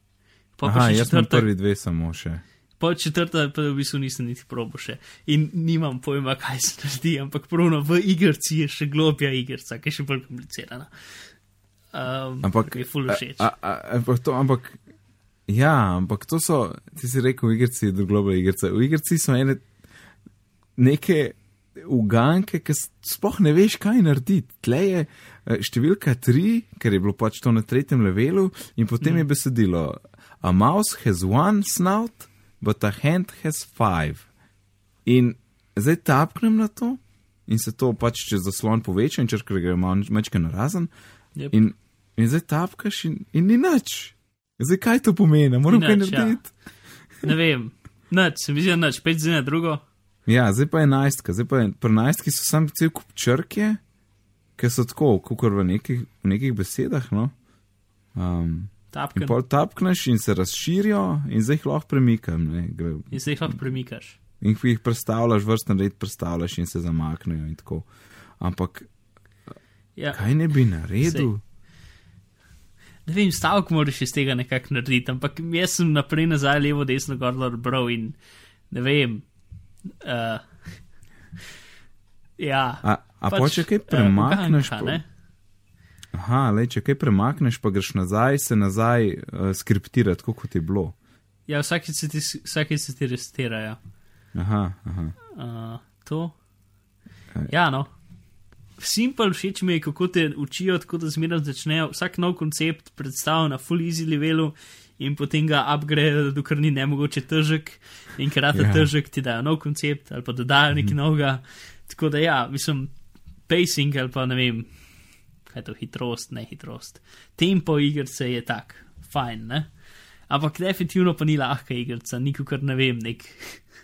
pa pa aha, še jaz sem četrta- prvi dve samo še. Pa četrta, pa v bistvu nisem niti probo še. In nimam pojma, kaj se [laughs] naredi, ampak pravno v igrci je še globja igrica, ki je še bolj komplicirana. Um, Ampak, je full všeč. a, a, ampak, to, ampak, ja, ampak to so, ti si rekel, v igrici je globalna igrica. V igrici so ene neke uganke, ki sploh ne veš, kaj narediti. Tle je eh, številka tri, ker je bilo pač to na tretjem levelu, in potem mm. je besedilo: A mouse has one snout, but a hand has five. In zdaj tapknem na to. In se to pač čez zaslon poveča, in če gre malo večkrat na razen, Yep. In, in zdaj tapkaš in, in ni nič. Zdaj kaj to pomeni, moram kaj ja. narediti. Ne vem, nič, se mi zdi, nič, pet zdaj na drugo. Ja. ja, zdaj pa enajstka, zdaj pa je pri enajstki so sam cel kup črke, ki so tako, kot v nekih, v nekih besedah. No? Um, in Tapkan. pol tapkneš in se razširijo, in zdaj jih lahko premikam. Ne, gre, In se jih lahko premikaš. in jih predstavljaš, vrstno red predstavljaš in se zamaknejo in tako. Ampak Ja. kaj ne bi naredil? Ne vem, stavek moraš iz tega nekako narediti, ampak jaz sem naprej, nazaj, levo, desno, gor, bral in ne vem. Uh, [laughs] ja. A, a pač, če kaj eh, premakneš, uganka, po- ne? Aha, le, če kaj premakneš, pa greš nazaj, se nazaj uh, skriptirati, tako kot je bilo. Ja, vsakeč se ti, vsakeč se ti restirajo. Aha, aha. Uh, to. Ja, no. Simple všeč mi je, kako te učijo, tako da zmeraj začnejo vsak nov koncept predstaviti na full easy levelu in potem ga upgrade, dokler ni nemogoče težek in ker rata Ja. yeah. težek ti dajo nov koncept ali pa dodajo nekaj mm. novega. Tako da ja, mislim, pacing ali pa ne vem, kaj je to hitrost, ne hitrost. Tempo igrice je tak, fajn, ne? Ampak definitivno pa ni lahka igrica, nikakor ne vem, nek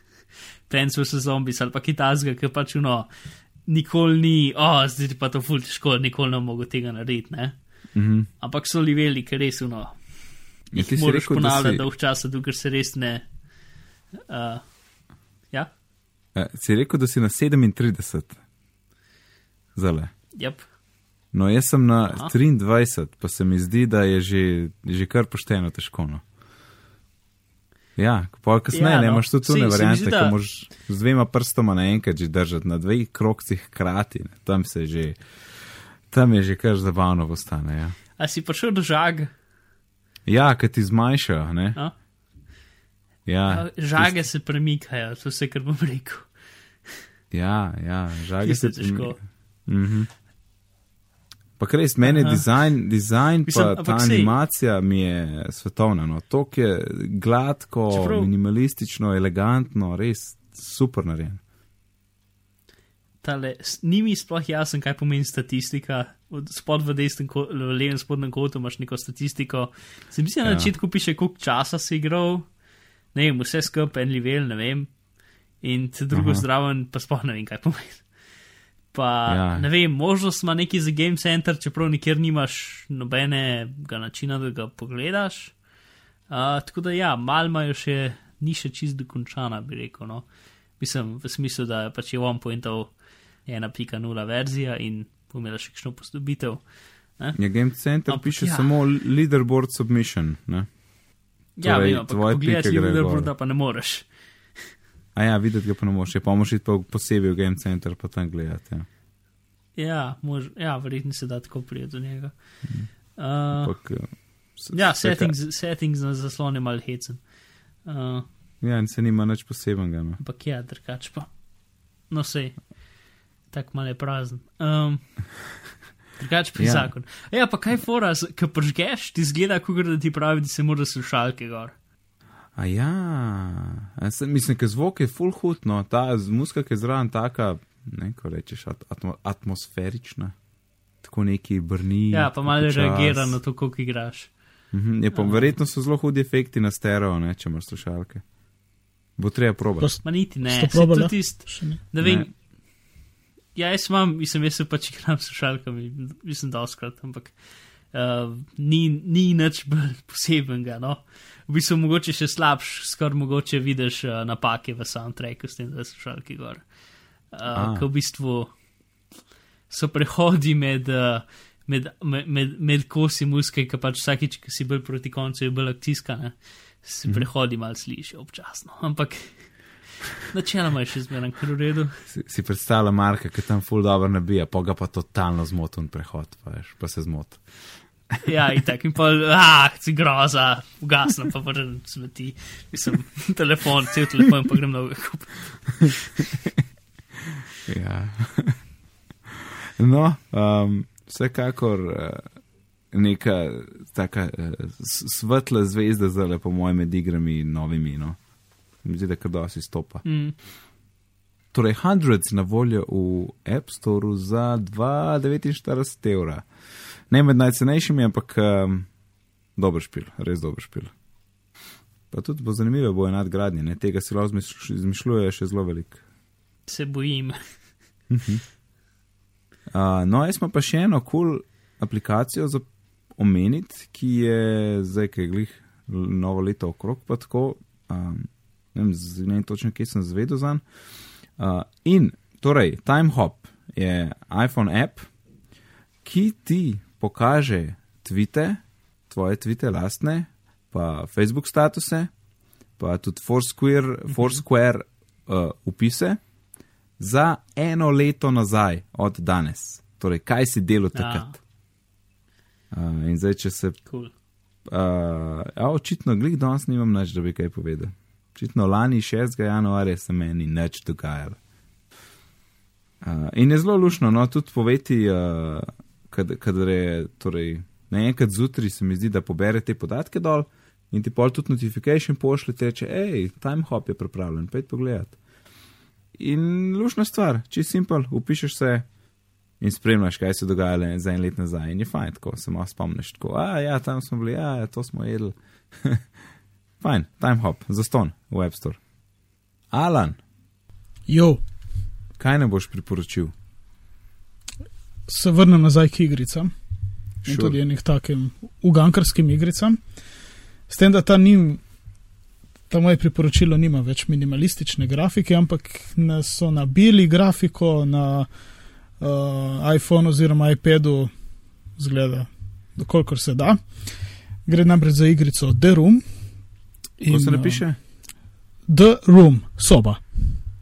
[laughs] Plants vs. Zombies ali pa kitajska, ki pač uno, nikoli ni, oh, zdaj pa to ful težko, nikoli ne mogo tega narediti, ne? Mhm. Ampak so liveli, ker res uno. Ja, ti si rekel, da ponavljati si- dolg časa, dokler se res ne. Uh, ja, Eh, si rekel, da si na 37. Zale. yep. No, jaz sem na Aha. 23, pa se mi zdi, da je že, že kar pošteno težko. No. Ja, pa kasneje Ja, ne no. imaš tudi tu ne se zdi, da da- moraš z dvema prstoma naenkrat že držati na dveh krokcih hkrati. Ne. Tam se že, tam je že kar zabavno postane. Ja, A si prišel do žag? ja ki ti zmanjšajo. Ne? A? Ja, Žage se premikajo, to vse, kar bom rekel. Ja, ja, žage Tisto se težko. Mhm. Pa res, meni je dizajn, dizajn Mislim, pa ta sej- animacija mi je svetovna. No. To je gladko, Čeprav- minimalistično, elegantno, res super narejen. Tale, ni mi sploh jasen, kaj pomeni statistika. Od spod v desnem, v levem spodnjem kotu imaš neko statistiko. Se mi zdi, na Ja. začetku piše, koliko časa si igral, ne vem, vse skupaj en level, ne vem. In drugo Aha. zraven, pa sploh ne vem, kaj pomeni. Pa Ja. ne vem, možnost ima neki za Game Center, čeprav nikjer nimaš nobenega načina, da ga pogledaš. Uh, tako da ja, mal imajo še, ni še čist dokončana, bi rekel. No. Mislim, v smislu, da pač je one pointov 1.0 verzija in imela še kakšno posodobitev. Ja, Game Center Ampak piše ja. samo leaderboard submission. Ne? Ja, Torej, vem, tvoje pike grejo leaderboarda gor. pa ne moreš. A ja, videti ga pa ne je pa moš iti pa posebej v Game Center pa tam gledati. Ja. Ja, mož, ja verjetno se da tako prijeti do njega. Uh, Ampak, eh, ja, vse, kar- settings, settings na zaslon je mal hecen. Uh, Ja, in se nima nič posebenega. No. ampak ja, drugač pa. no sej, tako malo je prazen. Um, [laughs] Drugač pri Ja. zakonu. Ja, pa kaj fora, ki požgeš, ti zgleda, kot da ti pravi, da se mora slušalke gor. A ja, a se, mislim, da zvok je full hud, no, ta z- muzika, ki je zraven taka, ne, ko rečeš, at, atmo, atmosferična, tako neki brni. Ja, pa malo reagira na to, koliko igraš. Mhm, je pa verjetno so zelo hudi efekti na stereo, ne, če imaš slušalke. Bo treba probati. Ma niti ne, se probali, tudi tist, ne. ne vem. Ne. Ja, jaz imam, mislim, jaz se pač igram s slušalkami, mislim, doskrat, ampak uh, ni, ni nič bolj posebenega, no. V bistvu mogoče še slabš, skoraj mogoče vidiš uh, napake v soundtracku s tem, da so slušalki gor. Uh, Ah. Ko v bistvu so prehodi med, uh, med, med, med, med kosi muske, ki pač vsakič, ki si bolj proti koncu, je bolj akcijska, ne. Se prehodi malo sliši občasno, ampak [laughs] načeloma je še zmeraj kar v redu. Si, si predstavlja Marka, ki tam full dobro nabija, pa ga pa totalno zmoten prehod, pa, veš, pa se zmot. Ja, in tako, in pa, ah, si groza, ugasnem, pa vrnem smeti, mislim, telefon, cel telefon, pa grem novega kupiti. Ja. no, um, vsekakor uh, neka taka s- svetla zvezda zdaj, po mojem, med igrami novimi. No. Mi zdi, da kar dosti stopa. Mm. Torej, Hundreds na voljo v App Store za 2,49 evra. Ne med najcenejšimi, ampak um, dober špil, res dober špil. Pa tudi bo zanimivo, bo je nadgradnje, ne? tega si lahko izmišlj- izmišljuje še zelo veliko. Se bojim. Uh, no, jaz imam pa še eno kul cool aplikacijo za omeniti, ki je zdaj, ki je glih novo leto okrog, pa tako, um, ne vem, z- ne vem točno, kje sem zvedel za njega. Uh, in torej, TimeHop je iPhone app, ki ti pokaže tvite, tvoje tvite lastne, pa Facebook statuse, pa tudi Foursquare, Foursquare uh, upise za eno leto nazaj od danes. Torej, kaj si delal takrat? Uh, in zdaj, če se. Cool. Uh, ja, očitno, glih danes nimam nič, da bi kaj povedal. Očitno lani 6. januarja se meni nič dogajalo. Uh, in je zelo lušno, no, tudi poveti, uh, kadar je, torej, naenkrat zjutraj se mi zdi, da pobere te podatke dol in ti pol tudi notifikation pošlje, te reče, hej, timehop je pripravljen, pojdi pogledat. In lušna stvar, čist simpel, upišeš se in spremljaš, kaj se dogaja za en let nazaj. In je fajn, tako se malo spomniš. Tako, a ja, tam smo bili, a ja, to smo jedli. [laughs] fajn, time hop, zaston v App Store. Alan, Jo, kaj ne boš priporočil? Se vrnem nazaj k igricam. Sure. tudi enih takim ugankarskim igricam. S tem, da ta, nim, ta moje priporočilo nima več minimalistične grafike, ampak na, so nabili grafiko na uh, iPhonu oziroma iPadu, zgleda, dokolikor se da. Gre namreč za igrico The Room. Ko se uh, napiše? The Room, soba.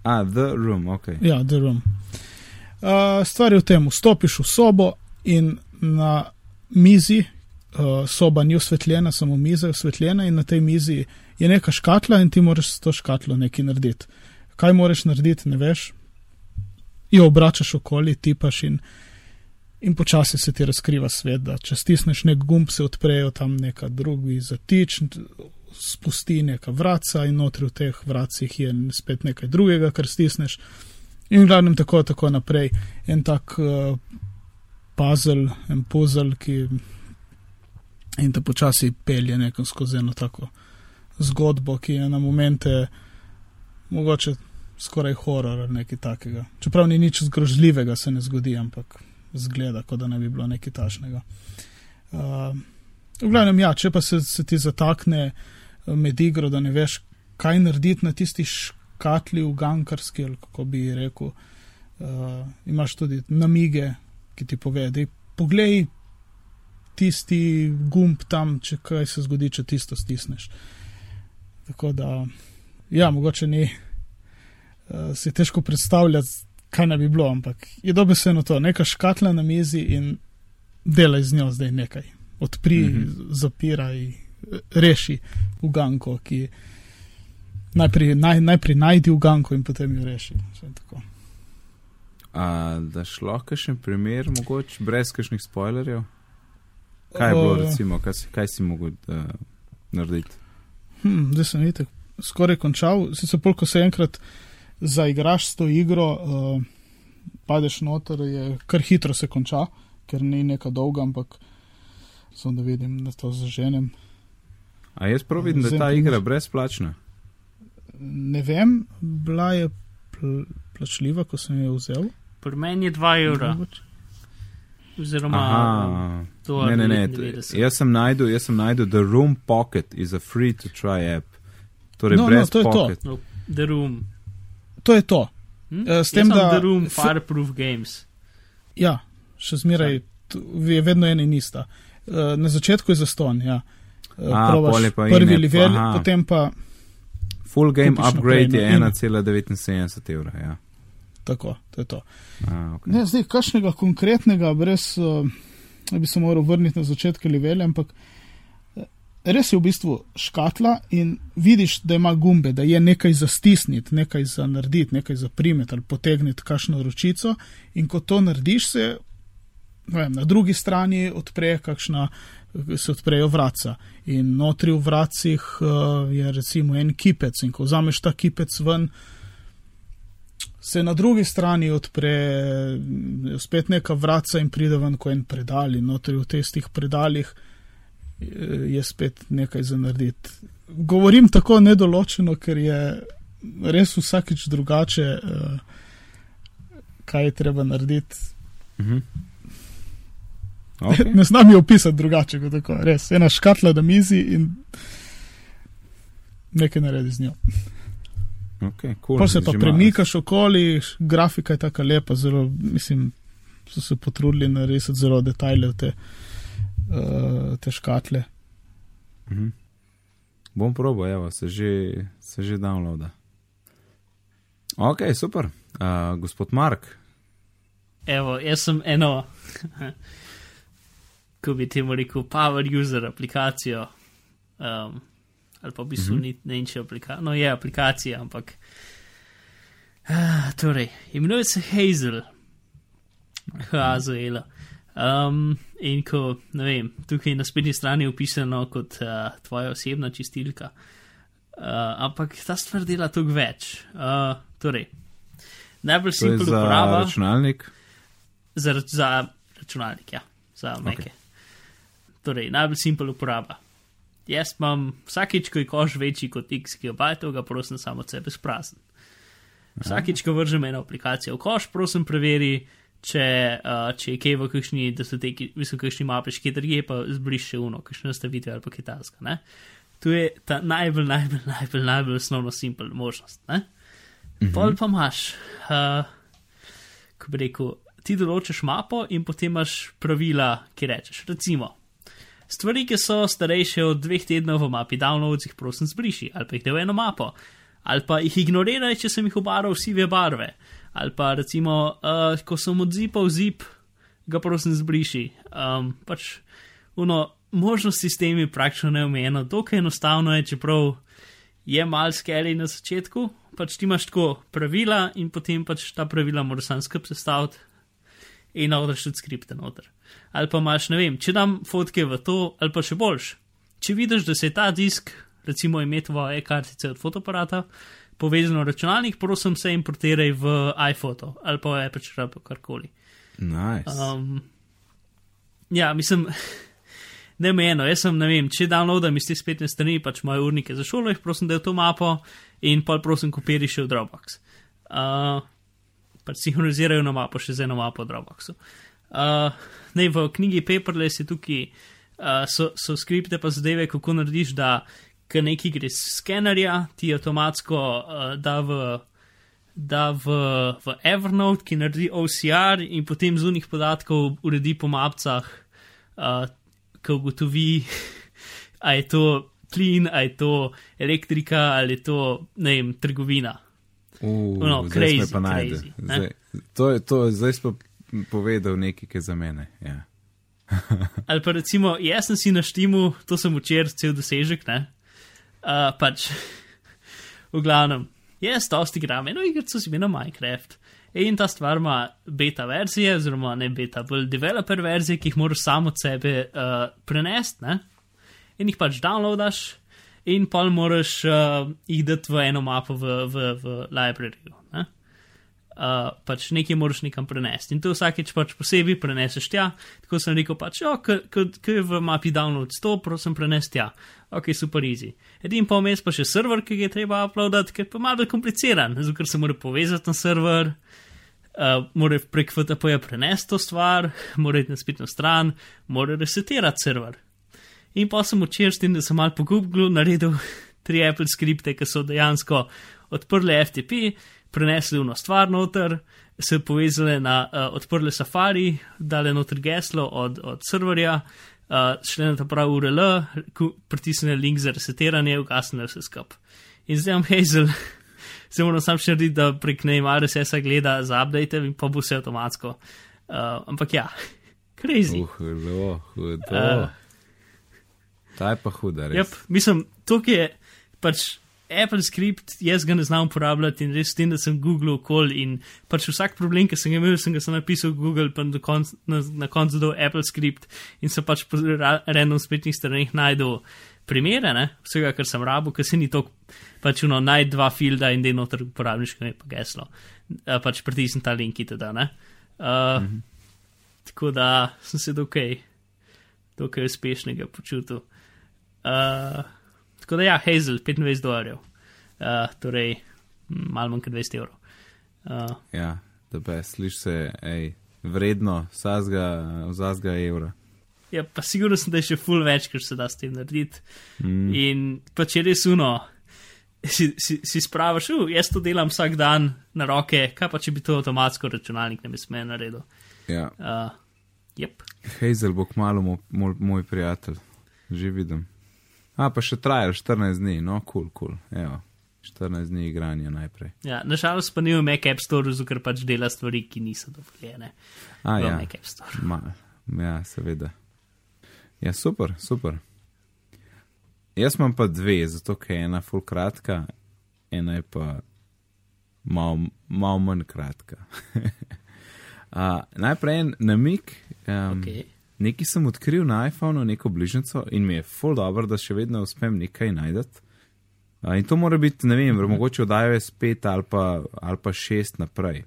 A, The Room, ok. Ja, The Room. Uh, stvar je v tem, vstopiš v sobo in na mizi, uh, soba ni osvetljena, samo miza je osvetljena in na tej mizi je neka škatla in ti moraš s to škatlo nekaj narediti. Kaj moraš narediti, ne veš. Jo obračaš okoli, tipaš in, in počasi se ti razkriva svet, da če stisneš nek gumb, se odprejo tam neka drugi zatič, spusti neka vraca in notri v teh vracih je spet nekaj drugega, kar stisneš. In v glavnem tako, tako naprej. En tak uh, puzzle, en puzzle, ki in te počasi pelje nekam skozi eno tako zgodbo, ki je na momente mogoče skoraj horor ali nekaj takega. Čeprav ni nič zgrožljivega, se ne zgodi, ampak zgleda, kot da ne bi bilo nekaj tašnega. Uh, v glavnem, ja, če pa se, se ti zatakne eh, med igro, da ne veš, kaj narediti na tisti škatli v gankarski, ali kako bi rekel, uh, imaš tudi namige, ki ti pove, da poglej tisti gumb tam, če kaj se zgodi, če tisto stisneš. Tako da, ja, mogoče ni, uh, si težko predstavljati, kaj naj bi bilo, ampak je dobro se eno to, neka škatla na mizi in delaj z njo zdaj nekaj. Odpri, mm. -hmm. zapiraj, reši uganko, ki najprej, naj, najprej najdi uganko in potem jo reši. A, da šlo kakšen primer, mogoče brez kakšnih spoilerjev? Kaj je bilo, Uh. recimo, kaj, si- kaj si mogel uh, narediti? Hm, zdaj sem itek skoraj končal. Sicer pol, ko se enkrat zaigraš s to igro, uh, padeš noter, je kar hitro se konča, ker ni neka dolga, ampak samo da vidim, da to zaženem. A jaz prav vidim, da je ta igra brezplačna. Ne vem, bila je pl plačljiva, ko sem jo vzel. Pri meni je 2 evra, oziroma Aha, to ne, ne, ne. 99. Jaz sem najdel, jaz sem najdel The Room Pocket is a free to try app. Torej, No, no, brez to je to. pocket. no, The Room. To je to. Hm? Eh, s tem, da- The Room, Fireproof Games. Ja, še zmeraj je vedno ena in ista. Uh, na začetku je zaston, ja. Uh, A, probaš je prvi level, potem pa Full game Kupiš upgrade je no, in- 1,79 evra. Ja. tako, to je to. A, okay. Ne, zdaj, kakšnega konkretnega, brez, uh, bi se moral vrniti na začetke levele, ampak eh, res je v bistvu škatla in vidiš, da ima gumbe, da je nekaj za stisniti, nekaj za narediti, nekaj za primeti ali potegniti kakšno ročico in ko to narediš, se ne vem, na drugi strani odpre kakšna. Se odprejo vratca in notri v vracih uh, je recimo en kipec, in ko vzameš ta kipec ven, se na drugi strani odpre spet neka vratca in pride ven kot en predal, in notri v teh predalih eh, je spet nekaj za narediti. Govorim tako nedoločeno, ker je res vsakič drugače, eh, kaj je treba narediti. Mhm. Okay. Ne znam jo opisati drugače kot tako. Res, ena škatla na mizi in nekaj naredi z njo. Okay, cool. Pa se pa premikaš okoli, grafika je tako lepa, zelo, mislim, so se potrudili narediti zelo detajle v te, uh, te škatle. Mhm. Bom probal, evo, se že, se že downloada. Ok, super. Uh, gospod Mark, Evo, jaz sem eno, ko bi temu rekel, power user aplikacijo. Um, ali pa v bistvu Mhm. ni ne vem, če je aplikacija. No, je aplikacija, ampak. Uh, torej, imenuje se Hazel. Hazel. Um, in ko, ne vem, tukaj na spletni strani je opisano kot uh, tvoja osebna čistilka. Uh, ampak ta stvar dela toliko več. Uh, torej, najbolj je simpel za uporaba računalnik. za, za računalnik, ja, za Mac. Okay. Torej, najbolj simpel uporaba. Jaz imam vsakeč, ko je koš večji kot x gigabajtov, ga prosim samo sebe sprazen. Vsakeč, ko vržem eno aplikacijo v koš, prosim preveri, če, uh, če je kaj v kakšni datoteki, mislim, kakšni mapi, še kje drugje, pa zbriše uno, kakšne nastavitve ali pa kitajska. Ne? To je ta najbolj, najbolj, najbolj, najbolj osnovno simpel možnost. Ne? Mhm. Pol pa imaš, uh, ko bi rekel, ti določiš mapo in potem imaš pravila, ki rečeš. Recimo, stvari, ki so starejše od dveh tednov v mapi, downloads jih prosim zbriši, ali pa jih da v eno mapo, ali pa jih ignoriraj, če sem jih obarval sive barve, ali pa recimo, uh, ko sem odzipal zip, ga prosim zbriši. Um, pač, uno, možnosti s temi praktično neomejeno, dokaj enostavno je, čeprav je mal skeli na začetku, pač ti imaš tako pravila in potem pač ta pravila moraš sam skup sestaviti in navdaš tudi skripte noter. Ali pa imaš, ne vem, če dam fotke v to, ali pa še boljš. Če vidiš, da se je ta disk, recimo ime tvoje e-kartice od fotoaparata, povezan v računalnik, prosim se importiraj v iPhoto ali pa v Aperture ali pa karkoli. Nice. Um, ja, mislim, [laughs] ne mejeno, jaz sem, ne vem, če downloadam iz te spletne strani, pač moje urnike za šolo, jih prosim, da je v to mapo in pa prosim, kopiri še v Dropbox. Uh, pač sinhronizirajo na mapo še z eno mapo Dropboxu. Uh, ne, v knjigi Paperless je tukaj, uh, so, so skripte pa zadeve, kako narediš, da k neki gre z skenerja, ti avtomatsko uh, da v da v, v Evernote, ki naredi OCR in potem z unih podatkov uredi po mapcah, uh, ki ugotovi, [laughs] a je to plin, a je to elektrika, ali je to, ne vem, trgovina. Uh, no, zdaj crazy, smo pa najde. crazy, ne? Zdaj, to je to, zdaj smo povedal nekaj, ki je za mene. Ja. [laughs] Ali pa recimo, jaz sem si na štimu, to sem včeraj cel dosežek, ne? Uh, pač, v glavnem, jaz dosti igram eno igrico z imenom Minecraft. In ta stvar ima beta verzije, oziroma ne beta, bolj developer verzije, ki jih moraš samo od sebe uh, prenesti, ne? in jih pač downloadaš, in pa moraš uh, jih dati v eno mapo v, v, v libraryju. Ne? Uh, pač nekaj moraš nekam prenesti. In to vsakeč pač posebej preneseš tja. Tako sem rekel, pač, oh, ki je v mapi download 100, prosim, prenesti tja. Ok, super easy. Edin pa vmes pa še server, ki ga je treba uploadati, ker pa malo kompliciran, zato ker se mora povezati na server, uh, mora prek FTP-ja prenesti to stvar, mora iti na spletno stran, mora resetirati server. In pa sem včeraj s tem, da sem mal po Google naredil [laughs] tri Apple skripte, ki so dejansko odprli FTP prenesli eno stvar noter, se povezali na uh, odprle safari, dali noter geslo od, od serverja, uh, šli na ta pravi URL, pritisnili link za resetiranje, ugasnili vse skup. In zdaj imam Hazel, [laughs] se moram sam še narediti, da prek Neymar RSS-a gleda za update in pa bo vse avtomatsko. Uh, ampak ja, [laughs] crazy. Hudo, hudo. Uh, Ta je pa huda, res. Yep, mislim, tukaj je pač. Apple script, jaz ga ne znam uporabljati in res s tem, da sem Google okol in pač vsak problem, ki sem ga imel, sem ga sem napisal v Google, pa konc, na, na koncu do Apple script in sem pač po random spletnih straneh najdel primere, ne? vsega, kar sem rabo, ker se ni to pač uno naj dva filda in deno ter uporabniško ime pa geslo. Uh, pač pritisnem ta link in teda, ne. Uh, mm -hmm. Tako da sem se dokaj, dokaj uspešnega počutil. Uh, Tako da ja, Hazel, 25 dolarjev, uh, torej malo manj kot 200 evrov. Uh, ja, da be, sliš se, ej, vredno, vsazga evra. Ja, pa sigurno sem, da je še full več, kar se da s tem narediti. Mm. In pa če res uno, si, si, si spravaš, uh, jaz to delam vsak dan na roke, kaj pa če bi to avtomatsko računalnik ne bi smel narediti. Ja. Uh, yep. Hazel bo kmalo moj, moj, moj prijatelj, že vidim. A pa še trajalo 14 dni, no, kul, cool, kul. Cool. 14 dni igranja najprej. Ja, Nažalost pa ni v Mac App Store, ker pač dela stvari, ki niso dovoljene. A ja, Mac App Store. Ma, ja, seveda. Ja, super, super. Jaz imam pa dve, zato ker je ena full kratka, ena je pa malo mal manj kratka. [laughs] uh, najprej en namik. Um, okay. Nekaj sem odkril na iPhonu, neko bližnjico in mi je full dobro, da še vedno uspem nekaj najti. In to mora biti, ne vem, mogoče od iOS 5 ali pa, ali pa 6 naprej.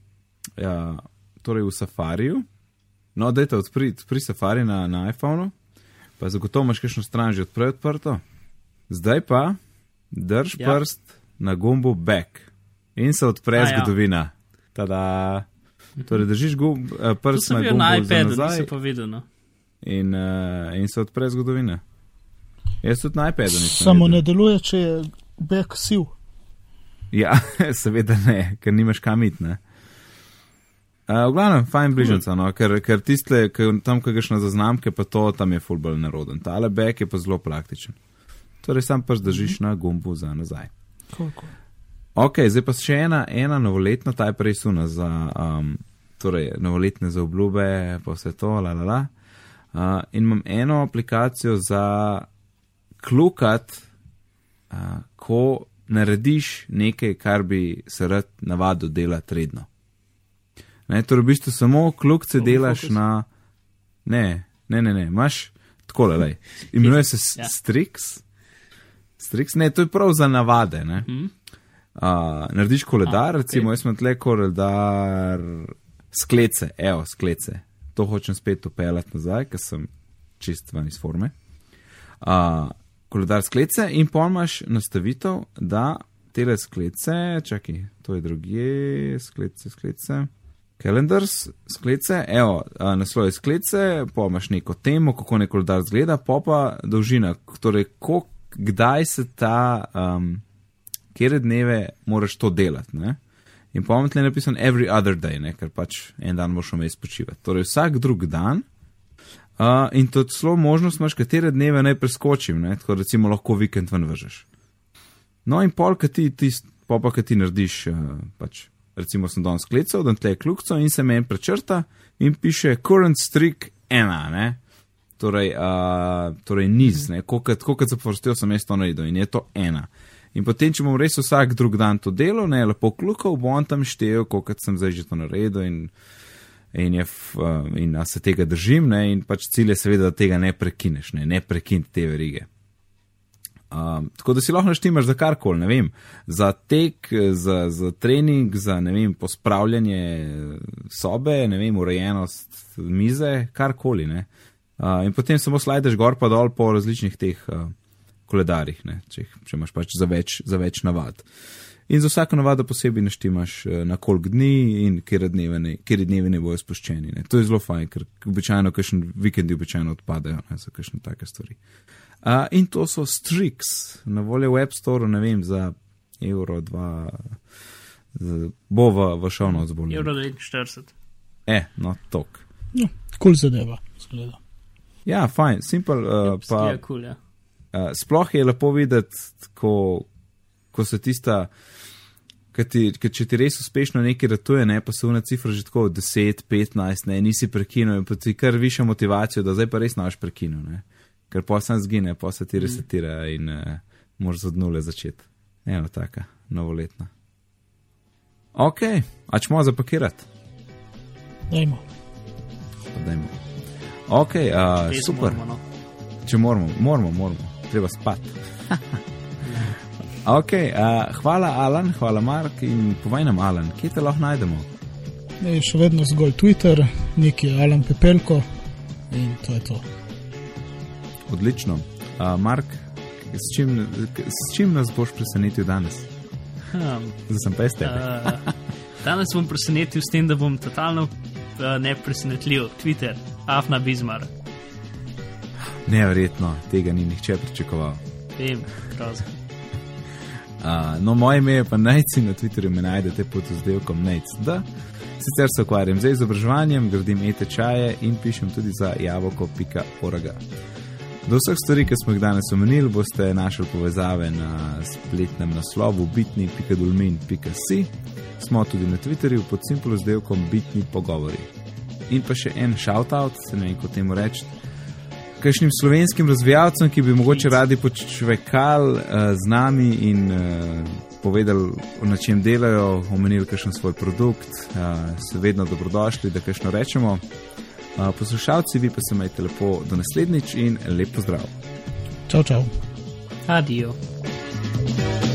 Ja, torej v Safariju. No, dajte odpri, odpri Safari na, na iPhonu, pa zagotovo imaš kakšno stran že odprej odprto. Zdaj pa drž ja. prst na gumbu back in se odpre A, zgodovina. Ja. Tada. Torej držiš gumb, prst na gumbu. Na iPadu, da si povedal. No in, uh, in se odpre zgodovina. Jaz tudi na iPadu nisem. Samo ne deluje, če je back siv. Ja, [laughs] seveda ne, ker nimaš kam iti. Uh, v glavnem, fajn bližnjica, no, ker, ker tiste, ker tam, ki greš na zaznamke, pa to tam je fullball neroden. Tale back je pa zelo praktičen. Torej, sam pač držiš mm -hmm. na gumbu za nazaj. Koliko? Ok, zdaj pa še ena, ena novoletna, ta je prej suna za, um, torej, novoletne za obljube, pa vse to, la la la. Uh, in imam eno aplikacijo za klukat, uh, ko narediš nekaj, kar bi se rad navadil delati redno. Ne, torej, v bistvu samo klukce delaš fokus. na. Ne, ne, ne, ne, imaš tako le. Imenuje se ja. Strix. Strix, ne, to je prav za navade. Uh, narediš koledar, A, recimo, okay. jaz imam tle koledar sklece, evo, sklece to hočem spet upeljati nazaj, ker sem čist ven iz forme. Uh, koledar sklece in pojmaš nastavitev, da te sklece, čakaj, to je druge, sklece, sklece. Calendars, sklece, evo, naslov je sklece, pojmaš neko temo, kako neko koledar zgleda, pa pa dolžina, torej, ko, kdaj se ta, um, kere dneve moraš to delati, ne? In pomenutno je napisan every other day, ne? ker pač en dan moš vmes počivati. Torej vsak drug dan. Uh, in to celo možnost imaš, katere dneve naj preskočim, ne? tako recimo lahko vikend ven vržeš. No in pol, ki ti, ti, pa pa ti narediš, uh, pač recimo sem danes klecal, da tle je kljukco in se meni prečrta in piše current streak ena, ne? Torej, uh, torej niz, koliko se povrstijo, sem jaz to naredil in je to ena. In potem, če bom res vsak drug dan to delal, ne lepo klukal, bom tam štev, koliko sem zdaj že to naredil in, in, je, uh, in se tega držim. Ne, in pač cilj je seveda, da tega ne prekineš, ne, ne prekiniti te verige. Um, tako da si lahko naštimaš za karkoli, ne vem, za tek, za, za trening, za ne vem, pospravljanje sobe, ne vem, urejenost mize, karkoli. Uh, in potem samo slajdeš gor pa dol po različnih teh. Uh, koledarjih, če, če imaš pač za več, za več navad. In za vsako navado posebej naštimaš eh, na koliko dni in kjer dneve ne, dneve ne bojo spuščeni. Ne. To je zelo fajn, ker običajno, kakšen vikendi običajno odpadajo ne, za kakšne take stvari. Uh, in to so Strix, na voljo v App Store, ne vem, za evro, dva, z, bo v, v šovno odzbolje. Evro 49. E, no, tok. Ja, kul cool zadeva, zgleda. Ja, fajn, simpel. Uh, pa, ja, cool, ja. Uh, sploh je lepo videti, ko, ko se tista, ki če ti res uspešno nekaj ratuje, ne pa se vna cifra že tako 10, 15, ne, nisi prekinil in pa ti kar više motivacijo, da zdaj pa res naš prekinil, ne. ker pa sem zgine, pa se ti resetira in uh, moraš od nule začeti. Eno taka, novoletna. Ok, a čemo zapakirati? Dajmo. Dajmo. Ok, uh, super. Moramo, no. Če moramo, moramo, moramo treba spati. [laughs] okay, uh, hvala, Alan, hvala, Mark. In povej nam, Alan, kje te lahko najdemo? Ne, še vedno zgolj Twitter, neki Alan Pepelko in to je to. Odlično. Uh, Mark, s čim, s čim nas boš presenetil danes? Um, Zdaj sem peste. uh, danes bom presenetil s tem, da bom totalno uh, nepresenetljiv. Twitter, Afna Bizmar. Neverjetno, tega ni nihče pričakoval. Vem, grozno. Uh, no, moje ime je pa najci na Twitterju, me najdete pod izdelkom Najc. Sicer se ukvarjam z izobraževanjem, gradim e-tečaje in pišem tudi za javoko.org. Do vseh stvari, ki smo jih danes omenili, boste našli povezave na spletnem naslovu bitni.dolmin.si. Smo tudi na Twitterju pod simpolom izdelkom Bitni pogovori. In pa še en shout-out, se ne vem, kako temu reči kakšnim slovenskim razvijalcem, ki bi mogoče radi počvekali uh, z nami in uh, povedali, na čem delajo, omenili kakšen svoj produkt, uh, so vedno dobrodošli, da kajšno rečemo. Uh, poslušalci, vi pa se majte lepo do naslednjič in lepo zdrav. Čau, čau. Adijo. thank you